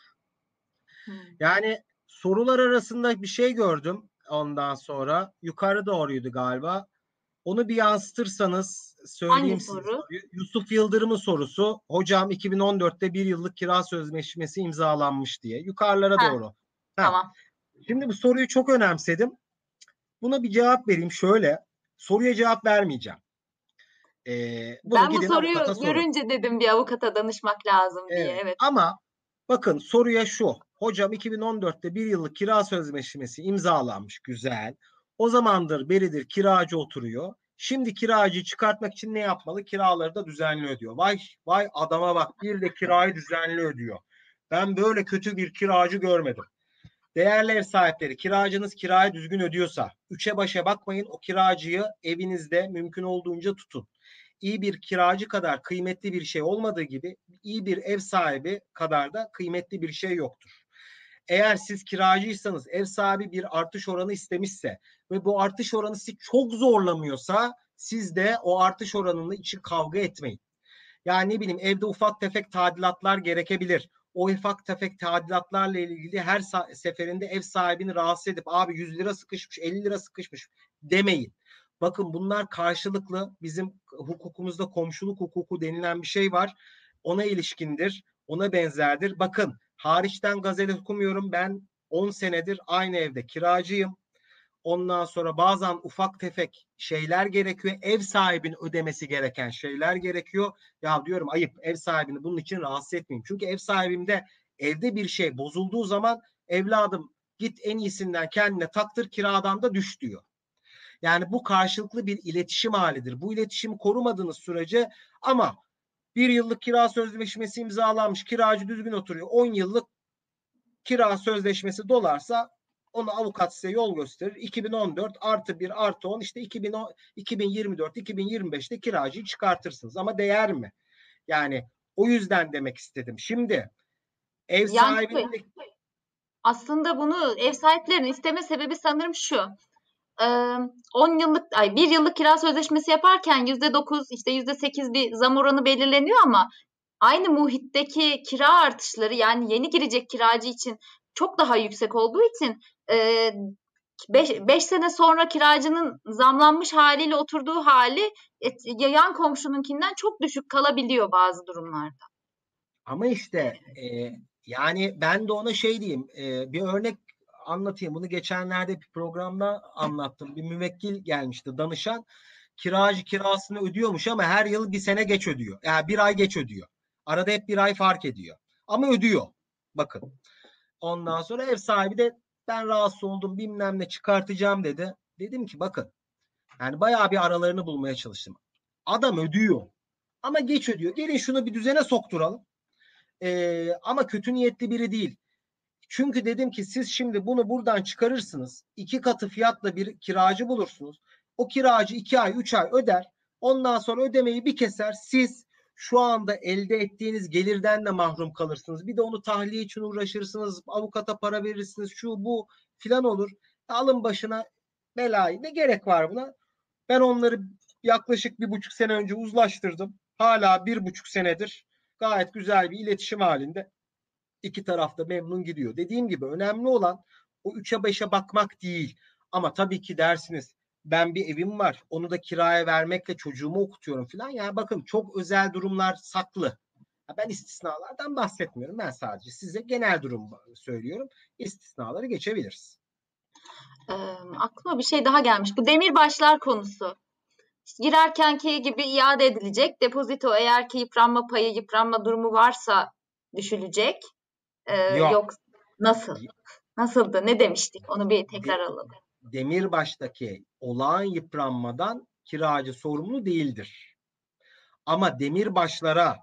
Hmm. Yani sorular arasında bir şey gördüm ondan sonra. Yukarı doğruydu galiba. Onu bir yansıtırsanız söyleyeyim Hangi size. Soru? Yusuf Yıldırım'ın sorusu. Hocam 2014'te bir yıllık kira sözleşmesi imzalanmış diye. Yukarılara ha. doğru. Ha. Tamam. Şimdi bu soruyu çok önemsedim. Buna bir cevap vereyim şöyle. Soruya cevap vermeyeceğim. Ee, ben bu soruyu görünce sorun. dedim bir avukata danışmak lazım diye. Evet. evet. Ama bakın soruya şu. Hocam 2014'te bir yıllık kira sözleşmesi imzalanmış. Güzel. O zamandır beridir kiracı oturuyor. Şimdi kiracıyı çıkartmak için ne yapmalı? Kiraları da düzenli ödüyor. Vay vay adama bak bir de kirayı düzenli ödüyor. Ben böyle kötü bir kiracı görmedim. Değerli ev sahipleri kiracınız kirayı düzgün ödüyorsa üçe başa bakmayın o kiracıyı evinizde mümkün olduğunca tutun iyi bir kiracı kadar kıymetli bir şey olmadığı gibi iyi bir ev sahibi kadar da kıymetli bir şey yoktur. Eğer siz kiracıysanız ev sahibi bir artış oranı istemişse ve bu artış oranı sizi çok zorlamıyorsa siz de o artış oranını için kavga etmeyin. Yani ne bileyim evde ufak tefek tadilatlar gerekebilir. O ufak tefek tadilatlarla ilgili her seferinde ev sahibini rahatsız edip abi 100 lira sıkışmış 50 lira sıkışmış demeyin. Bakın bunlar karşılıklı bizim hukukumuzda komşuluk hukuku denilen bir şey var. Ona ilişkindir, ona benzerdir. Bakın hariçten gazete okumuyorum. Ben 10 senedir aynı evde kiracıyım. Ondan sonra bazen ufak tefek şeyler gerekiyor. Ev sahibinin ödemesi gereken şeyler gerekiyor. Ya diyorum ayıp ev sahibini bunun için rahatsız etmeyeyim. Çünkü ev sahibimde evde bir şey bozulduğu zaman evladım git en iyisinden kendine taktır kiradan da düş diyor. Yani bu karşılıklı bir iletişim halidir. Bu iletişimi korumadığınız sürece ama bir yıllık kira sözleşmesi imzalanmış, kiracı düzgün oturuyor. 10 yıllık kira sözleşmesi dolarsa onu avukat size yol gösterir. 2014 artı 1 artı 10 işte 2010, 2024 2025'te kiracıyı çıkartırsınız. Ama değer mi? Yani o yüzden demek istedim. Şimdi ev sahibinin de... aslında bunu ev sahiplerinin isteme sebebi sanırım şu. 10 yıllık ay 1 yıllık kira sözleşmesi yaparken %9 işte %8 bir zam oranı belirleniyor ama aynı muhitteki kira artışları yani yeni girecek kiracı için çok daha yüksek olduğu için 5 sene sonra kiracının zamlanmış haliyle oturduğu hali yan komşununkinden çok düşük kalabiliyor bazı durumlarda. Ama işte e, yani ben de ona şey diyeyim e, bir örnek anlatayım. Bunu geçenlerde bir programda anlattım. Bir müvekkil gelmişti danışan. Kiracı kirasını ödüyormuş ama her yıl bir sene geç ödüyor. Yani bir ay geç ödüyor. Arada hep bir ay fark ediyor. Ama ödüyor. Bakın. Ondan sonra ev sahibi de ben rahatsız oldum bilmem ne çıkartacağım dedi. Dedim ki bakın yani bayağı bir aralarını bulmaya çalıştım. Adam ödüyor. Ama geç ödüyor. Gelin şunu bir düzene sokturalım. Ee, ama kötü niyetli biri değil. Çünkü dedim ki siz şimdi bunu buradan çıkarırsınız. iki katı fiyatla bir kiracı bulursunuz. O kiracı iki ay, üç ay öder. Ondan sonra ödemeyi bir keser. Siz şu anda elde ettiğiniz gelirden de mahrum kalırsınız. Bir de onu tahliye için uğraşırsınız. Avukata para verirsiniz. Şu bu filan olur. Alın başına belayı. Ne gerek var buna? Ben onları yaklaşık bir buçuk sene önce uzlaştırdım. Hala bir buçuk senedir gayet güzel bir iletişim halinde iki tarafta memnun gidiyor. Dediğim gibi önemli olan o 3'e 5'e bakmak değil. Ama tabii ki dersiniz ben bir evim var onu da kiraya vermekle çocuğumu okutuyorum falan. Yani bakın çok özel durumlar saklı. Ben istisnalardan bahsetmiyorum. Ben sadece size genel durum söylüyorum. İstisnaları geçebiliriz. E, aklıma bir şey daha gelmiş. Bu demirbaşlar konusu. Girerkenki gibi iade edilecek. Depozito eğer ki yıpranma payı, yıpranma durumu varsa düşülecek. Ee, yok. yok. Nasıl? Nasıldı? Ne demiştik? Onu bir tekrar alalım. Demirbaş'taki olağan yıpranmadan kiracı sorumlu değildir. Ama demirbaşlara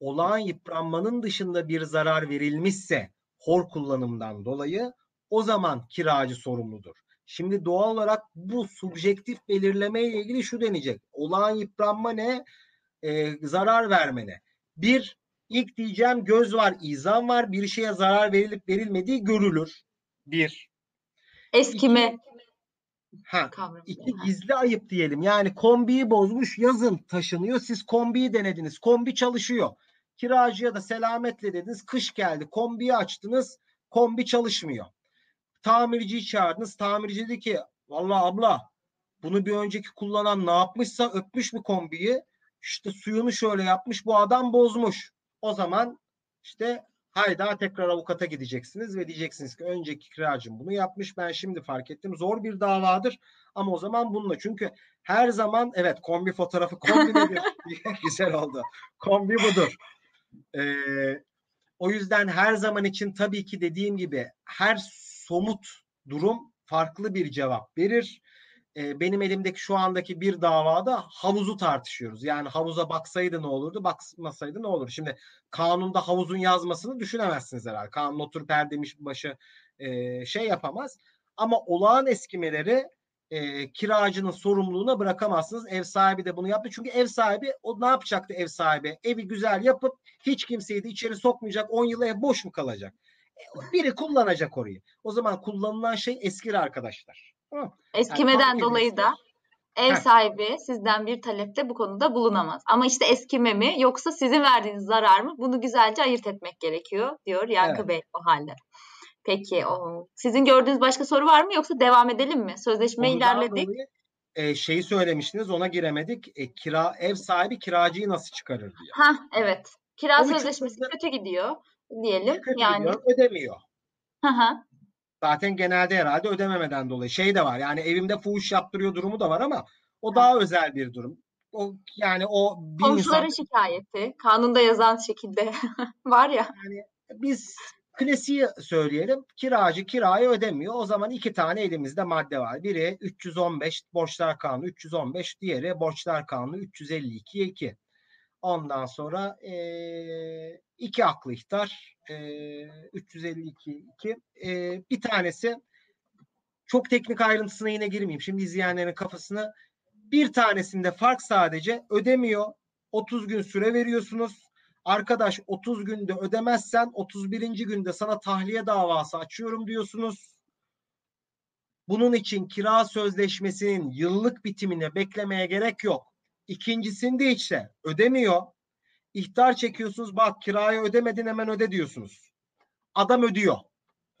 olağan yıpranmanın dışında bir zarar verilmişse hor kullanımdan dolayı o zaman kiracı sorumludur. Şimdi doğal olarak bu subjektif belirleme ile ilgili şu denecek. Olağan yıpranma ne? Ee, zarar verme ne? Bir, ilk diyeceğim göz var, izan var. Bir şeye zarar verilip verilmediği görülür. Bir. Eskime Ha, kavramı. İki gizli ayıp diyelim. Yani kombiyi bozmuş yazın taşınıyor. Siz kombiyi denediniz. Kombi çalışıyor. Kiracıya da selametle dediniz. Kış geldi. Kombiyi açtınız. Kombi çalışmıyor. Tamirciyi çağırdınız. Tamirci dedi ki vallahi abla bunu bir önceki kullanan ne yapmışsa öpmüş mü kombiyi? İşte suyunu şöyle yapmış. Bu adam bozmuş. O zaman işte hayda tekrar avukata gideceksiniz ve diyeceksiniz ki önceki kiracım bunu yapmış ben şimdi fark ettim. Zor bir davadır ama o zaman bununla çünkü her zaman evet kombi fotoğrafı kombi <laughs> nedir? <laughs> Güzel oldu. Kombi budur. Ee, o yüzden her zaman için tabii ki dediğim gibi her somut durum farklı bir cevap verir. Ee, benim elimdeki şu andaki bir davada havuzu tartışıyoruz. Yani havuza baksaydı ne olurdu, bakmasaydı ne olur? Şimdi kanunda havuzun yazmasını düşünemezsiniz herhalde. Kanun otur perdemiş başı e, şey yapamaz. Ama olağan eskimeleri e, kiracının sorumluluğuna bırakamazsınız. Ev sahibi de bunu yaptı. Çünkü ev sahibi o ne yapacaktı ev sahibi? Evi güzel yapıp hiç kimseyi de içeri sokmayacak. 10 yıl ev boş mu kalacak? E, biri kullanacak orayı. O zaman kullanılan şey eskir arkadaşlar. Eskimeden Yani dolayı da ev Heh. sahibi sizden bir talepte bu konuda bulunamaz. Ama işte eskime mi yoksa sizin verdiğiniz zarar mı? Bunu güzelce ayırt etmek gerekiyor diyor Yankı Evet. Bey o halde. Peki o sizin gördüğünüz başka soru var mı yoksa devam edelim mi? Sözleşme Ondan ilerledik. dolayı, e, şeyi söylemiştiniz ona giremedik. E, kira ev sahibi kiracıyı nasıl çıkarır diye. Ha evet. Kira çok sözleşmesi kötü gidiyor diyelim. Kötü yani gidiyor, ödemiyor. hı hı. Zaten genelde herhalde ödememeden dolayı şey de var. Yani evimde fuhuş yaptırıyor durumu da var ama o daha özel bir durum. O yani o bir komşuların insan şikayeti kanunda yazan şekilde <laughs> var ya. biz klasiği söyleyelim. Kiracı kirayı ödemiyor. O zaman iki tane elimizde madde var. Biri 315 borçlar kanunu 315, diğeri borçlar kanunu 352 2. Ondan sonra eee iki aklı ihtar 352 2. Eee, bir tanesi çok teknik ayrıntısına yine girmeyeyim. Şimdi izleyenlerin kafasını bir tanesinde fark sadece ödemiyor. 30 gün süre veriyorsunuz. Arkadaş 30 günde ödemezsen 31. günde sana tahliye davası açıyorum diyorsunuz. Bunun için kira sözleşmesinin yıllık bitimine beklemeye gerek yok. İkincisinde ise ödemiyor. İhtar çekiyorsunuz bak kirayı ödemedin hemen öde diyorsunuz. Adam ödüyor.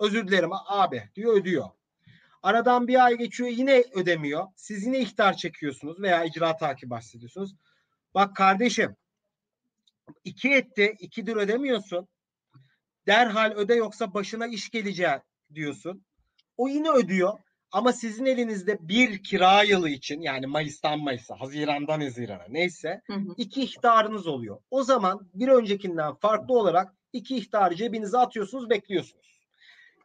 Özür dilerim abi diyor ödüyor. Aradan bir ay geçiyor yine ödemiyor. Siz yine ihtar çekiyorsunuz veya icra takip bahsediyorsunuz. Bak kardeşim iki etti ikidir ödemiyorsun. Derhal öde yoksa başına iş geleceği diyorsun. O yine ödüyor. Ama sizin elinizde bir kira yılı için yani Mayıs'tan Mayıs'a, Haziran'dan Haziran'a neyse Hı hı. iki ihtarınız oluyor. O zaman bir öncekinden farklı olarak iki ihtarı cebinize atıyorsunuz, bekliyorsunuz.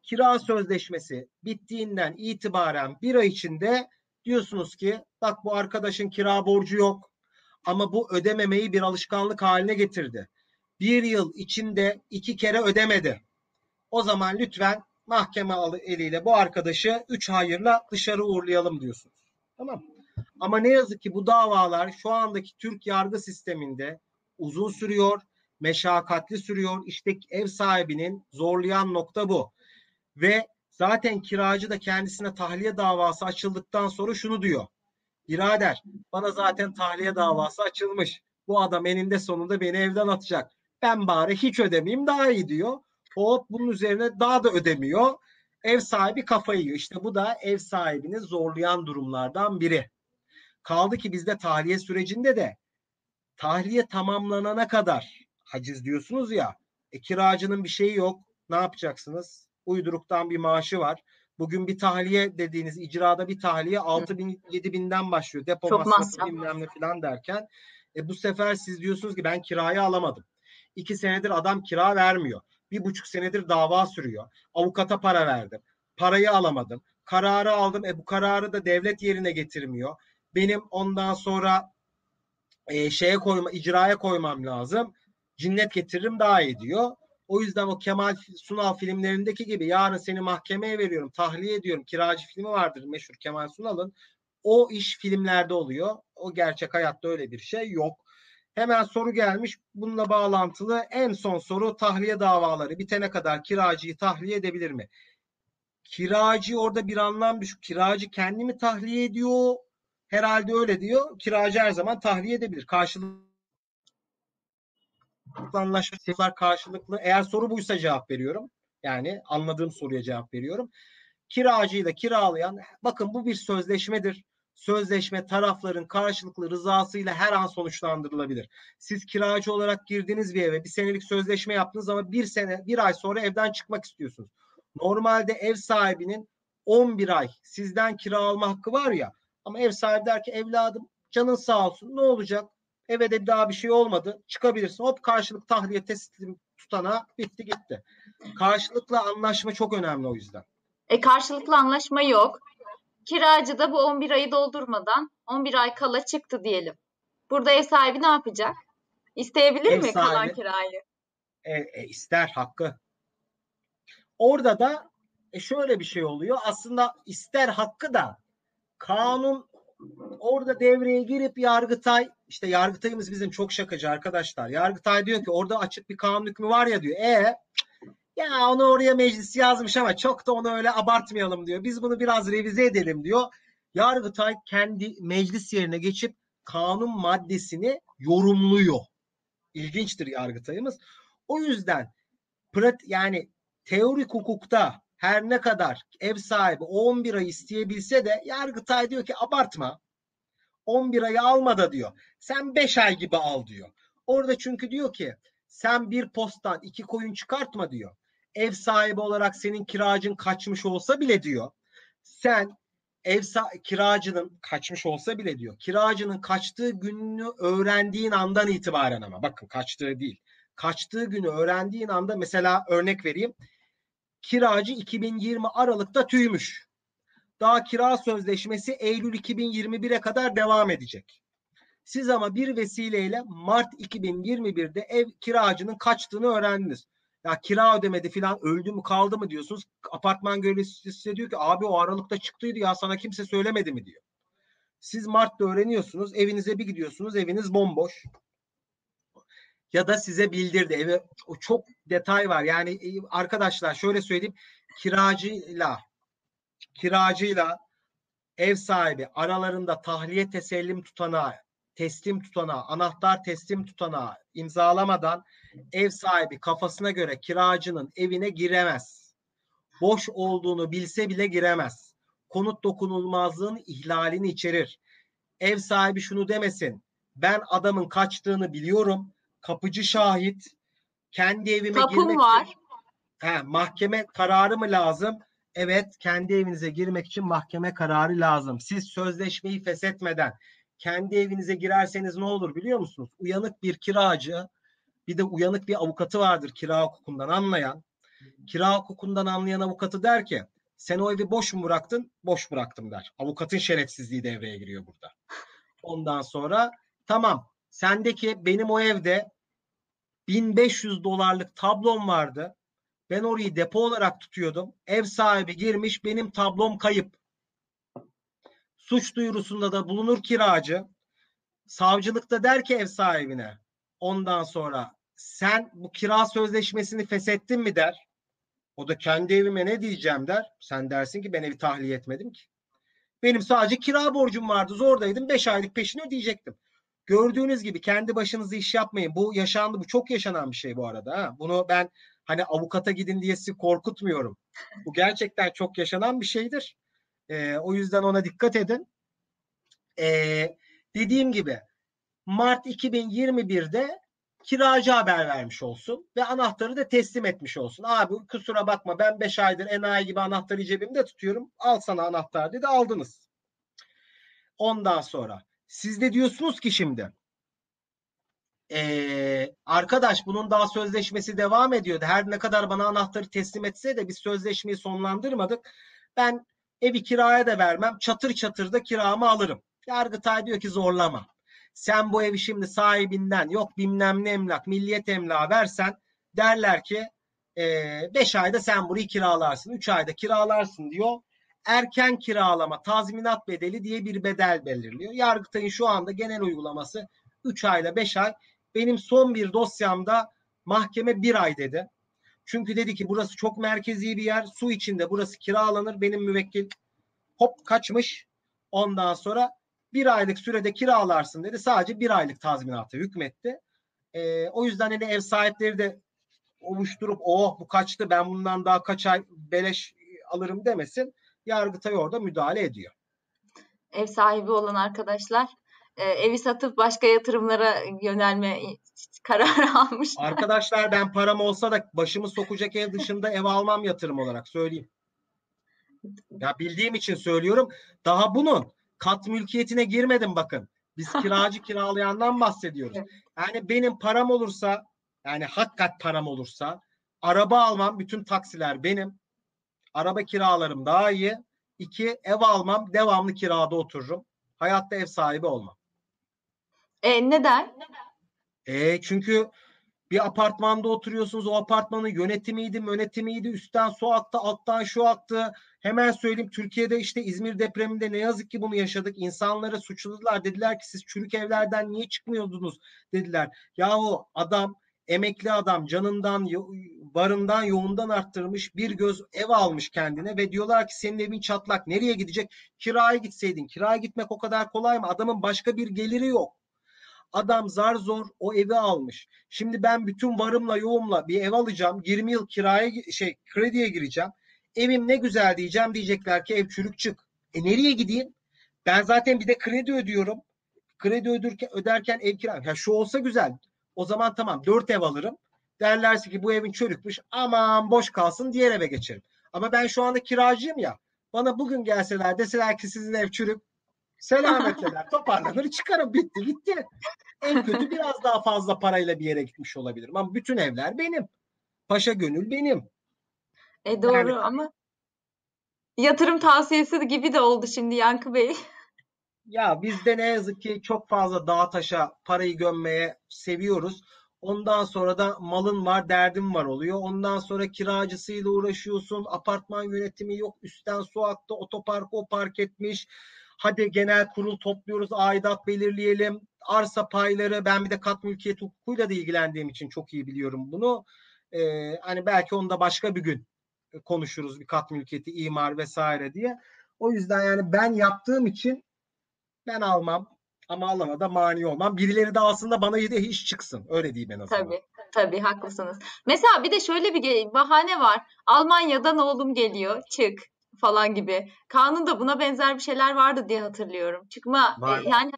Kira sözleşmesi bittiğinden itibaren bir ay içinde diyorsunuz ki bak bu arkadaşın kira borcu yok ama bu ödememeyi bir alışkanlık haline getirdi. Bir yıl içinde iki kere ödemedi. O zaman lütfen mahkeme eliyle bu arkadaşı üç hayırla dışarı uğurlayalım diyorsunuz. Tamam. Ama ne yazık ki bu davalar şu andaki Türk yargı sisteminde uzun sürüyor, meşakkatli sürüyor. İşte ev sahibinin zorlayan nokta bu. Ve zaten kiracı da kendisine tahliye davası açıldıktan sonra şunu diyor. Birader bana zaten tahliye davası açılmış. Bu adam eninde sonunda beni evden atacak. Ben bari hiç ödemeyeyim daha iyi diyor. Hop bunun üzerine daha da ödemiyor. Ev sahibi kafayı yiyor. İşte bu da ev sahibini zorlayan durumlardan biri. Kaldı ki bizde tahliye sürecinde de tahliye tamamlanana kadar haciz diyorsunuz ya. E, kiracının bir şeyi yok. Ne yapacaksınız? Uyduruktan bir maaşı var. Bugün bir tahliye dediğiniz icrada bir tahliye 6 bin 7 binden başlıyor. Depo Çok masrafı masraf. bilmem ne falan derken e, bu sefer siz diyorsunuz ki ben kirayı alamadım. İki senedir adam kira vermiyor. Bir buçuk senedir dava sürüyor. Avukata para verdim. Parayı alamadım. Kararı aldım. E bu kararı da devlet yerine getirmiyor. Benim ondan sonra e, şeye koyma, icraya koymam lazım. cinnet getiririm daha iyi diyor. O yüzden o Kemal Sunal filmlerindeki gibi yarın seni mahkemeye veriyorum, tahliye ediyorum. Kiracı filmi vardır meşhur Kemal Sunal'ın. O iş filmlerde oluyor. O gerçek hayatta öyle bir şey yok. Hemen soru gelmiş. Bununla bağlantılı en son soru tahliye davaları bitene kadar kiracıyı tahliye edebilir mi? Kiracı orada bir anlam düşük. Kiracı kendimi tahliye ediyor. Herhalde öyle diyor. Kiracı her zaman tahliye edebilir. Karşılıklı anlaşmalar karşılıklı. Eğer soru buysa cevap veriyorum. Yani anladığım soruya cevap veriyorum. Kiracıyla kiralayan bakın bu bir sözleşmedir. Sözleşme tarafların karşılıklı rızasıyla her an sonuçlandırılabilir. Siz kiracı olarak girdiğiniz bir eve bir senelik sözleşme yaptınız ama bir sene bir ay sonra evden çıkmak istiyorsunuz. Normalde ev sahibinin 11 ay sizden kira alma hakkı var ya ama ev sahibi der ki evladım canın sağ olsun ne olacak eve de daha bir şey olmadı çıkabilirsin hop karşılık tahliye teslim tutana bitti gitti. Karşılıklı anlaşma çok önemli o yüzden. E karşılıklı anlaşma yok. Kiracı da bu 11 ayı doldurmadan 11 ay kala çıktı diyelim. Burada ev sahibi ne yapacak? İsteyebilir Ev mi kalan sahibi- kirayı? E, e, ister hakkı. Orada da e, şöyle bir şey oluyor. Aslında ister hakkı da kanun orada devreye girip Yargıtay işte Yargıtay'ımız bizim çok şakacı arkadaşlar. Yargıtay diyor ki orada açık bir kanun hükmü var ya diyor. E ya onu oraya meclis yazmış ama çok da onu öyle abartmayalım diyor. Biz bunu biraz revize edelim diyor. Yargıtay kendi meclis yerine geçip kanun maddesini yorumluyor. İlginçtir Yargıtay'ımız. O yüzden prat yani teorik hukukta her ne kadar ev sahibi 11 ay isteyebilse de Yargıtay diyor ki abartma. 11 ayı alma da diyor. Sen 5 ay gibi al diyor. Orada çünkü diyor ki sen bir postan iki koyun çıkartma diyor. Ev sahibi olarak senin kiracın kaçmış olsa bile diyor. Sen ev kiracının kaçmış olsa bile diyor. Kiracının kaçtığı gününü öğrendiğin andan itibaren ama bakın kaçtığı değil. Kaçtığı günü öğrendiğin anda mesela örnek vereyim. Kiracı 2020 Aralık'ta tüymüş. Daha kira sözleşmesi Eylül 2021'e kadar devam edecek. Siz ama bir vesileyle Mart 2021'de ev kiracının kaçtığını öğrendiniz. Ya kira ödemedi filan öldü mü kaldı mı diyorsunuz. Apartman görevlisi size diyor ki abi o Aralık'ta çıktıydı ya sana kimse söylemedi mi diyor. Siz Mart'ta öğreniyorsunuz evinize bir gidiyorsunuz eviniz bomboş. Ya da size bildirdi. Eve o çok detay var. Yani e, arkadaşlar şöyle söyleyeyim. Kiracıyla kiracıyla ev sahibi aralarında tahliye tesellim tutanağı, teslim tutanağı, anahtar teslim tutanağı imzalamadan ev sahibi kafasına göre kiracının evine giremez. Boş olduğunu bilse bile giremez. Konut dokunulmazlığın ihlalini içerir. Ev sahibi şunu demesin. Ben adamın kaçtığını biliyorum. Kapıcı şahit. Kendi evime Kapım girmek var. için He, mahkeme kararı mı lazım? Evet, kendi evinize girmek için mahkeme kararı lazım. Siz sözleşmeyi feshetmeden kendi evinize girerseniz ne olur biliyor musunuz? Uyanık bir kiracı, bir de uyanık bir avukatı vardır kira hukukundan anlayan. Kira hukukundan anlayan avukatı der ki, sen o evi boş mu bıraktın? Boş bıraktım der. Avukatın şerefsizliği devreye giriyor burada. Ondan sonra tamam, sendeki benim o evde 1500 dolarlık tablom vardı. Ben orayı depo olarak tutuyordum. Ev sahibi girmiş benim tablom kayıp. Suç duyurusunda da bulunur kiracı. Savcılıkta der ki ev sahibine ondan sonra sen bu kira sözleşmesini feshettin mi der. O da kendi evime ne diyeceğim der. Sen dersin ki ben evi tahliye etmedim ki. Benim sadece kira borcum vardı. Zordaydım. 5 aylık peşini ödeyecektim. Gördüğünüz gibi kendi başınıza iş yapmayın. Bu yaşandı. Bu çok yaşanan bir şey bu arada. Ha? Bunu ben hani avukata gidin diye sizi korkutmuyorum. Bu gerçekten çok yaşanan bir şeydir. Ee, o yüzden ona dikkat edin. Ee, dediğim gibi Mart 2021'de kiracı haber vermiş olsun ve anahtarı da teslim etmiş olsun. Abi kusura bakma ben 5 aydır enayi gibi anahtarı cebimde tutuyorum. Al sana anahtar dedi aldınız. Ondan sonra siz de diyorsunuz ki şimdi ee, arkadaş bunun daha sözleşmesi devam ediyordu. Her ne kadar bana anahtarı teslim etse de biz sözleşmeyi sonlandırmadık. Ben evi kiraya da vermem. Çatır çatır da kiramı alırım. Yargıtay diyor ki zorlama. Sen bu evi şimdi sahibinden yok bilmem ne emlak, milliyet emlağı versen derler ki 5 ayda sen burayı kiralarsın, 3 ayda kiralarsın diyor. Erken kiralama tazminat bedeli diye bir bedel belirliyor. Yargıtay'ın şu anda genel uygulaması 3 ayla 5 ay. Benim son bir dosyamda mahkeme 1 ay dedi. Çünkü dedi ki burası çok merkezi bir yer. Su içinde burası kiralanır. Benim müvekkil hop kaçmış. Ondan sonra bir aylık sürede kiralarsın dedi. Sadece bir aylık tazminatı hükmetti. Ee, o yüzden hani ev sahipleri de oluşturup oh bu kaçtı ben bundan daha kaç ay beleş alırım demesin. Yargıtay orada müdahale ediyor. Ev sahibi olan arkadaşlar e, evi satıp başka yatırımlara yönelme kararı <laughs> almış. Arkadaşlar ben param olsa da başımı sokacak ev dışında ev almam yatırım olarak söyleyeyim. Ya bildiğim için söylüyorum. Daha bunun kat mülkiyetine girmedim bakın. Biz <laughs> kiracı kiralayandan bahsediyoruz. Yani benim param olursa yani hakikat param olursa araba almam bütün taksiler benim. Araba kiralarım daha iyi. İki ev almam devamlı kirada otururum. Hayatta ev sahibi olmam. E, neden? E, çünkü bir apartmanda oturuyorsunuz. O apartmanın yönetimiydi, yönetimiydi. Üstten su aktı, alttan şu aktı. Hemen söyleyeyim Türkiye'de işte İzmir depreminde ne yazık ki bunu yaşadık. İnsanları suçladılar. Dediler ki siz çürük evlerden niye çıkmıyordunuz dediler. Yahu adam emekli adam canından barından yoğundan arttırmış bir göz ev almış kendine ve diyorlar ki senin evin çatlak nereye gidecek kiraya gitseydin kiraya gitmek o kadar kolay mı adamın başka bir geliri yok Adam zar zor o evi almış. Şimdi ben bütün varımla yoğumla bir ev alacağım. 20 yıl kiraya şey krediye gireceğim. Evim ne güzel diyeceğim diyecekler ki ev çürük çık. E nereye gideyim? Ben zaten bir de kredi ödüyorum. Kredi ödürken, öderken ev kira. Ya şu olsa güzel. O zaman tamam dört ev alırım. Derlerse ki bu evin çürükmüş. Aman boş kalsın diğer eve geçerim. Ama ben şu anda kiracıyım ya. Bana bugün gelseler deseler ki sizin ev çürük. Selametler <laughs> toparlanır çıkarım bitti gitti. En kötü biraz daha fazla parayla bir yere gitmiş olabilirim ama bütün evler benim. Paşa gönül benim. E doğru yani, ama yatırım tavsiyesi gibi de oldu şimdi Yankı Bey. <laughs> Ya biz de ne yazık ki çok fazla dağ taşa parayı gömmeye seviyoruz. Ondan sonra da malın var, derdin var oluyor. Ondan sonra kiracısıyla uğraşıyorsun. Apartman yönetimi yok. Üstten su aktı. Otoparkı o park etmiş. Hadi genel kurul topluyoruz, aidat belirleyelim. Arsa payları, ben bir de kat mülkiyet hukukuyla da ilgilendiğim için çok iyi biliyorum bunu. Ee, hani belki onu da başka bir gün konuşuruz bir kat mülkiyeti, imar vesaire diye. O yüzden yani ben yaptığım için ben almam ama alana da mani olmam. Birileri de aslında bana yine iş çıksın. Öyle diyeyim en azından. Tabii. Tabii haklısınız. Mesela bir de şöyle bir bahane var. Almanya'dan oğlum geliyor. Çık falan gibi. Kanunda buna benzer bir şeyler vardı diye hatırlıyorum. Çıkma e, yani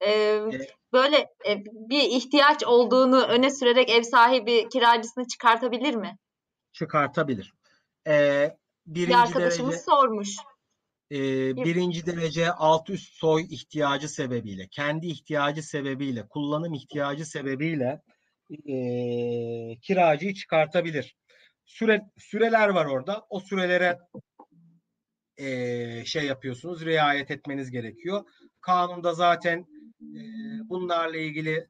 e, evet. böyle e, bir ihtiyaç olduğunu öne sürerek ev sahibi kiracısını çıkartabilir mi? Çıkartabilir. Ee, birinci bir arkadaşımız derece, sormuş. E, birinci derece alt üst soy ihtiyacı sebebiyle, kendi ihtiyacı sebebiyle, kullanım ihtiyacı sebebiyle e, kiracıyı çıkartabilir. Süre, süreler var orada. O sürelere e, şey yapıyorsunuz, riayet etmeniz gerekiyor. Kanunda zaten e, bunlarla ilgili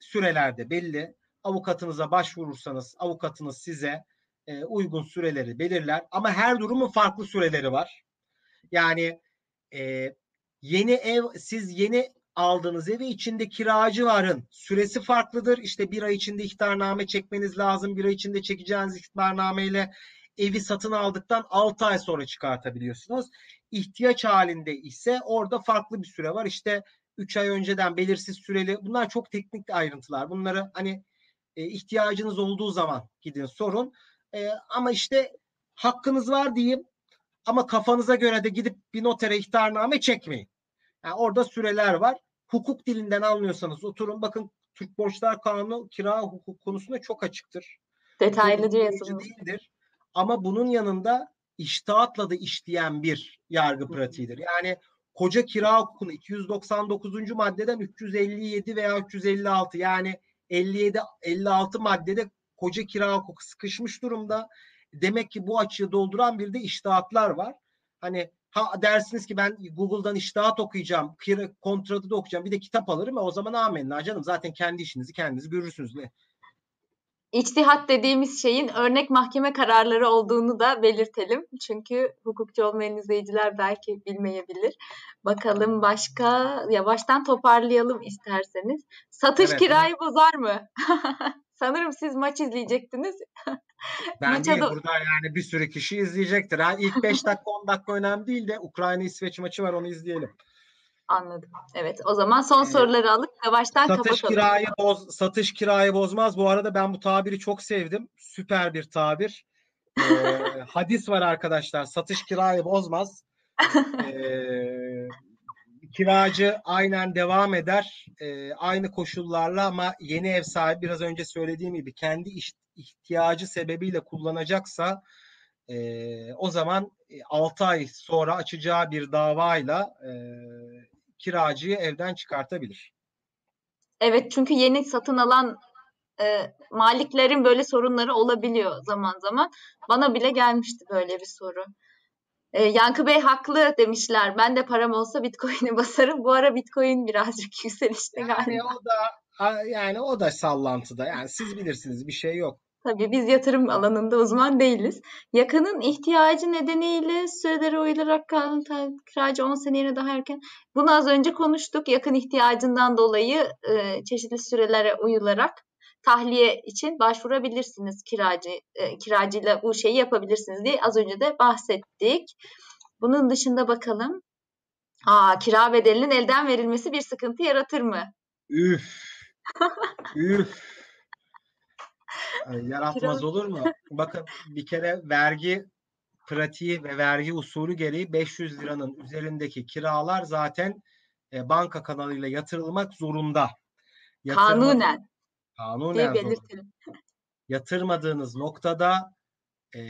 sürelerde belli. Avukatınıza başvurursanız avukatınız size e, uygun süreleri belirler. Ama her durumun farklı süreleri var. Yani e, yeni ev, siz yeni aldığınız evi içinde kiracı varın süresi farklıdır. İşte bir ay içinde ihtarname çekmeniz lazım. Bir ay içinde çekeceğiniz ihtarnameyle evi satın aldıktan 6 ay sonra çıkartabiliyorsunuz. İhtiyaç halinde ise orada farklı bir süre var. İşte 3 ay önceden belirsiz süreli. Bunlar çok teknik ayrıntılar. Bunları hani e, ihtiyacınız olduğu zaman gidin sorun. E, ama işte hakkınız var diyeyim ama kafanıza göre de gidip bir notere ihtarname çekmeyin. Yani orada süreler var. Hukuk dilinden anlıyorsanız oturun bakın Türk Borçlar Kanunu kira hukuk konusunda çok açıktır. Detaylı diyorsunuz. Değildir. Ama bunun yanında iştahatla da işleyen bir yargı pratiğidir. Yani koca kira hukukunu 299. maddeden 357 veya 356 yani 57 56 maddede koca kira hukuku sıkışmış durumda. Demek ki bu açığı dolduran bir de iştahatlar var. Hani Ha dersiniz ki ben Google'dan iştahat okuyacağım, kira, kontratı da okuyacağım, bir de kitap alırım. E, o zaman amenna canım. Zaten kendi işinizi kendiniz görürsünüz. Ne? İçtihat dediğimiz şeyin örnek mahkeme kararları olduğunu da belirtelim. Çünkü hukukçu olmayan izleyiciler belki bilmeyebilir. Bakalım başka yavaştan toparlayalım isterseniz. Satış Evet. kirayı bozar mı? <laughs> Sanırım siz maç izleyecektiniz. <laughs> Ben Maça değil da- burada yani bir sürü kişi izleyecektir. Ha, ilk 5 <laughs> dakika 10 dakika önemli değil de Ukrayna İsveç maçı var onu izleyelim. Anladım. Evet, o zaman son soruları alıp yavaştan Satış kapatalım. kirayı boz, satış kirayı bozmaz. Bu arada ben bu tabiri çok sevdim. Süper bir tabir. Ee, <laughs> hadis var arkadaşlar. Satış kirayı bozmaz. Ee, kiracı aynen devam eder. Ee, aynı koşullarla ama yeni ev sahibi biraz önce söylediğim gibi kendi ihtiyacı sebebiyle kullanacaksa ee, o zaman 6 ay sonra açacağı bir davayla e, kiracıyı evden çıkartabilir. Evet, çünkü yeni satın alan e, maliklerin böyle sorunları olabiliyor zaman zaman. Bana bile gelmişti böyle bir soru. E, Yankı Bey haklı demişler. Ben de param olsa Bitcoin'e <laughs> basarım. Bu ara Bitcoin birazcık <laughs> yükselişte Yani galiba. o da yani o da sallantıda. Yani siz bilirsiniz bir şey yok. Tabii biz yatırım alanında uzman değiliz. Yakının ihtiyacı nedeniyle sürelere uyularak kalan kiracı 10 seneye daha erken. Bunu az önce konuştuk. Yakın ihtiyacından dolayı e, çeşitli sürelere uyularak tahliye için başvurabilirsiniz kiracı e, kiracıyla bu şeyi yapabilirsiniz diye az önce de bahsettik. Bunun dışında bakalım. Aa, kira bedelinin elden verilmesi bir sıkıntı yaratır mı? Üf. <laughs> Üf. Yaratmaz olur mu? Bakın bir kere vergi pratiği ve vergi usulü gereği 500 liranın üzerindeki kiralar zaten e, banka kanalıyla yatırılmak zorunda. Yatırma- Kanunen kanunen zorunda. belirtelim. yatırmadığınız noktada e,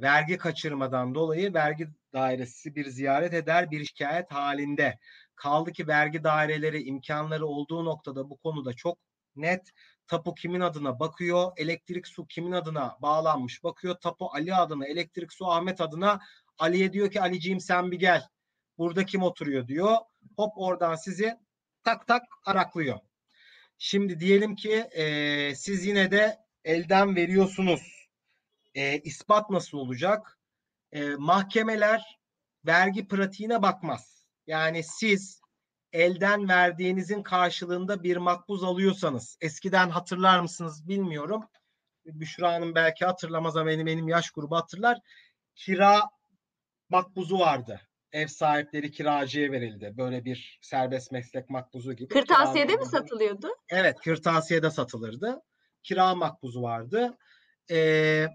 vergi kaçırmadan dolayı vergi dairesi bir ziyaret eder bir şikayet halinde. Kaldı ki vergi daireleri imkanları olduğu noktada bu konuda çok net. Tapu kimin adına bakıyor, elektrik su kimin adına bağlanmış bakıyor. Tapu Ali adına, elektrik su Ahmet adına. Ali'ye diyor ki Aliciğim sen bir gel. Burada kim oturuyor diyor. Hop oradan sizi tak tak araklıyor. Şimdi diyelim ki e, siz yine de elden veriyorsunuz. E, ispat nasıl olacak? E, mahkemeler vergi pratiğine bakmaz. Yani siz elden verdiğinizin karşılığında bir makbuz alıyorsanız, eskiden hatırlar mısınız bilmiyorum. Büşra Hanım belki hatırlamaz ama benim, benim yaş grubu hatırlar. Kira makbuzu vardı. Ev sahipleri kiracıya verildi. Böyle bir serbest meslek makbuzu gibi. Kırtasiyede mi satılıyordu? Evet, kırtasiyede satılırdı. Kira makbuzu vardı. Ee,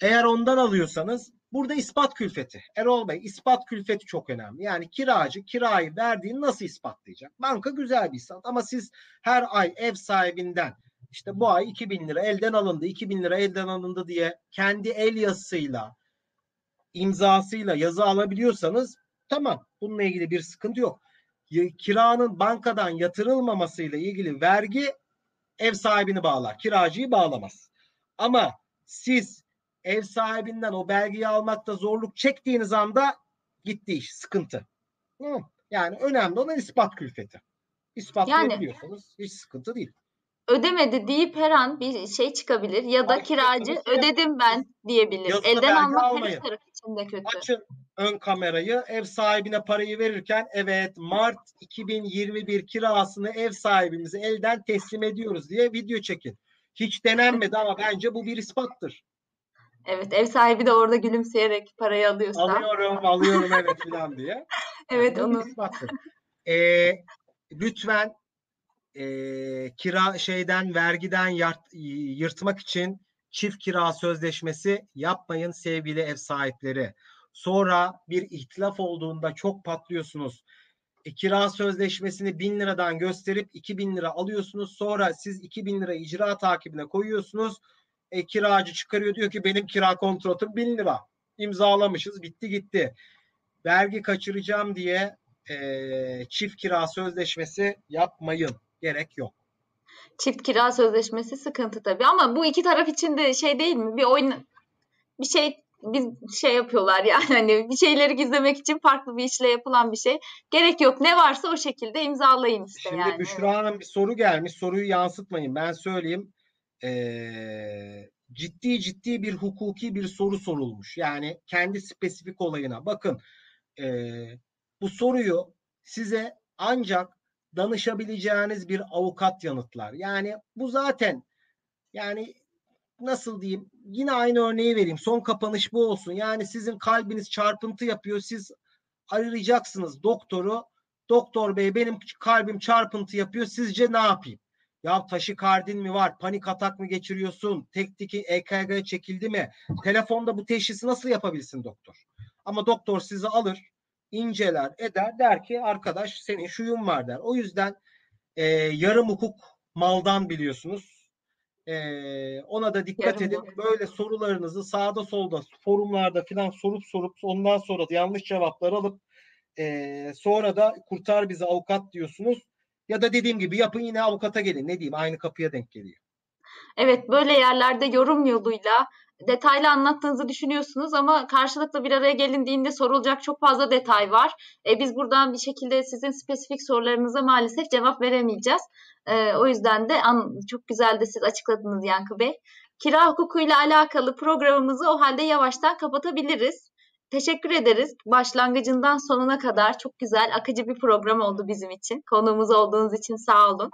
eğer ondan alıyorsanız burada ispat külfeti. Erol Bey ispat külfeti çok önemli. Yani kiracı kirayı verdiğini nasıl ispatlayacak? Banka güzel bir ispat ama siz her ay ev sahibinden işte bu ay 2000 lira elden alındı, 2000 lira elden alındı diye kendi el yazısıyla imzasıyla yazı alabiliyorsanız tamam bununla ilgili bir sıkıntı yok. Kiranın bankadan yatırılmamasıyla ilgili vergi ev sahibini bağlar. Kiracıyı bağlamaz. Ama siz ev sahibinden o belgeyi almakta zorluk çektiğiniz anda gitti iş. Sıkıntı. Yani önemli olan ispat külfeti. İspatlayabiliyorsanız hiç sıkıntı değil. Ödemedi deyip her an bir şey çıkabilir ya da Ay, kiracı mesela- ödedim ben diyebilir. Yazılı Elden almak her almayın. iki taraf için de kötü. Açın ön kamerayı ev sahibine parayı verirken evet Mart 2021 kirasını ev sahibimize elden teslim ediyoruz diye video çekin. Hiç denenmedi ama bence bu bir ispattır. Evet ev sahibi de orada gülümseyerek parayı alıyorsa. Alıyorum, alıyorum evet filan diye. <laughs> Evet Yani onu. Ee, lütfen ee, kira şeyden vergiden yart- yırtmak için çift kira sözleşmesi yapmayın sevgili ev sahipleri. Sonra bir ihtilaf olduğunda çok patlıyorsunuz. E, kira sözleşmesini 1000 liradan gösterip 2000 lira alıyorsunuz. Sonra siz 2000 lira icra takibine koyuyorsunuz. E, kiracı çıkarıyor diyor ki benim kira kontratım 1000 lira. İmzalamışız bitti gitti. Vergi kaçıracağım diye e, çift kira sözleşmesi yapmayın. Gerek yok. çift kira sözleşmesi sıkıntı tabii ama bu iki taraf için de şey değil mi? Bir oyun bir şey biz şey yapıyorlar yani <laughs> hani bir şeyleri gizlemek için farklı bir işle yapılan bir şey. Gerek yok. Ne varsa o şekilde imzalayın işte Şimdi yani. Büşra Hanım bir soru gelmiş. Soruyu yansıtmayın. Ben söyleyeyim. Ee, ciddi ciddi bir hukuki bir soru sorulmuş. Yani kendi spesifik olayına. Bakın ee, bu soruyu size ancak danışabileceğiniz bir avukat yanıtlar. Yani bu zaten yani nasıl diyeyim yine aynı örneği vereyim. Son kapanış bu olsun. Yani sizin kalbiniz çarpıntı yapıyor. Siz arayacaksınız doktoru. Doktor bey benim kalbim çarpıntı yapıyor. Sizce ne yapayım? Ya taşikardin mi var? Panik atak mı geçiriyorsun? Tektiki EKG çekildi mi? Telefonda bu teşhisi nasıl yapabilsin doktor? Ama doktor sizi alır, inceler, eder der ki arkadaş senin şuyun var der. O yüzden e, yarım hukuk maldan biliyorsunuz. E, ona da dikkat Yarım edin. hukuk. Böyle sorularınızı sağda solda forumlarda falan sorup sorup ondan sonra da yanlış cevaplar alıp e, sonra da kurtar bizi avukat diyorsunuz. Ya da dediğim gibi yapın yine avukata gelin. Ne diyeyim aynı kapıya denk geliyor. Evet böyle yerlerde yorum yoluyla detaylı anlattığınızı düşünüyorsunuz ama karşılıklı bir araya gelindiğinde sorulacak çok fazla detay var. E, biz buradan bir şekilde sizin spesifik sorularınıza maalesef cevap veremeyeceğiz. E, o yüzden de an, çok güzel de siz açıkladınız Yankı Bey. Kira hukukuyla alakalı programımızı o halde yavaştan kapatabiliriz. Teşekkür ederiz. Başlangıcından sonuna kadar çok güzel, akıcı bir program oldu bizim için. Konuğumuz olduğunuz için sağ olun.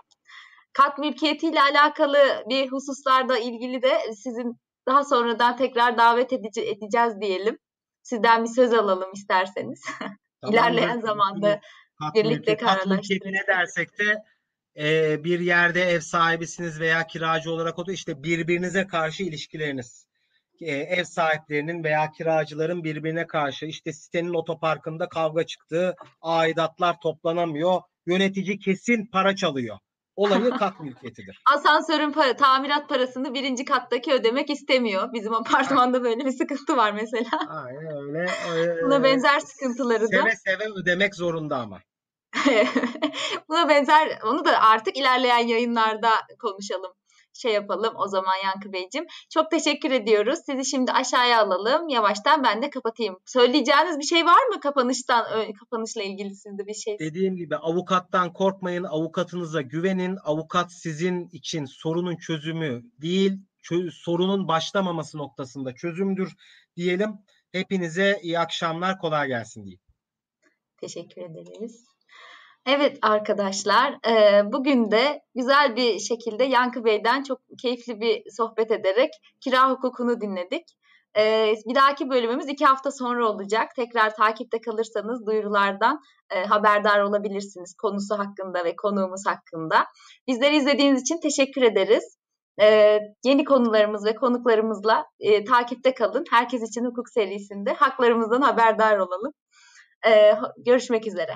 Kat mülkiyetiyle alakalı bir hususlarda ilgili de sizin daha sonradan tekrar davet edici, edeceğiz diyelim. Sizden bir söz alalım isterseniz. <laughs> İlerleyen zamanda Kat birlikte kararlaştırırız. ne dersek de e, bir yerde ev sahibisiniz veya kiracı olarak o da işte birbirinize karşı ilişkileriniz. E, ev sahiplerinin veya kiracıların birbirine karşı işte sitenin otoparkında kavga çıktı, aidatlar toplanamıyor, yönetici kesin para çalıyor. Olayı kat mülkiyetidir. <laughs> asansörün para, tamirat parasını birinci kattaki ödemek istemiyor. Bizim apartmanda böyle bir sıkıntı var mesela. Aynen öyle. <laughs> Ee, Buna benzer sıkıntıları da Seve seve ödemek zorunda ama. <laughs> Buna benzer onu da artık ilerleyen yayınlarda konuşalım. Şey yapalım o zaman Yankı Beyciğim. Çok teşekkür ediyoruz. Sizi şimdi aşağıya alalım. Yavaştan ben de kapatayım. Söyleyeceğiniz bir şey var mı kapanıştan kapanışla ilgili sizde bir şey? Dediğim gibi avukattan korkmayın, avukatınıza güvenin. Avukat sizin için sorunun çözümü değil, sorunun başlamaması noktasında çözümdür diyelim. Hepinize iyi akşamlar, kolay gelsin diyeyim. Teşekkür ederiz. Evet arkadaşlar, bugün de güzel bir şekilde Yankı Bey'den çok keyifli bir sohbet ederek kira hukukunu dinledik. Bir dahaki bölümümüz iki hafta sonra olacak. Tekrar takipte kalırsanız duyurulardan haberdar olabilirsiniz konusu hakkında ve konuğumuz hakkında. Bizleri izlediğiniz için teşekkür ederiz. Yeni konularımız ve konuklarımızla takipte kalın. Herkes için hukuk serisinde haklarımızdan haberdar olalım. Görüşmek üzere.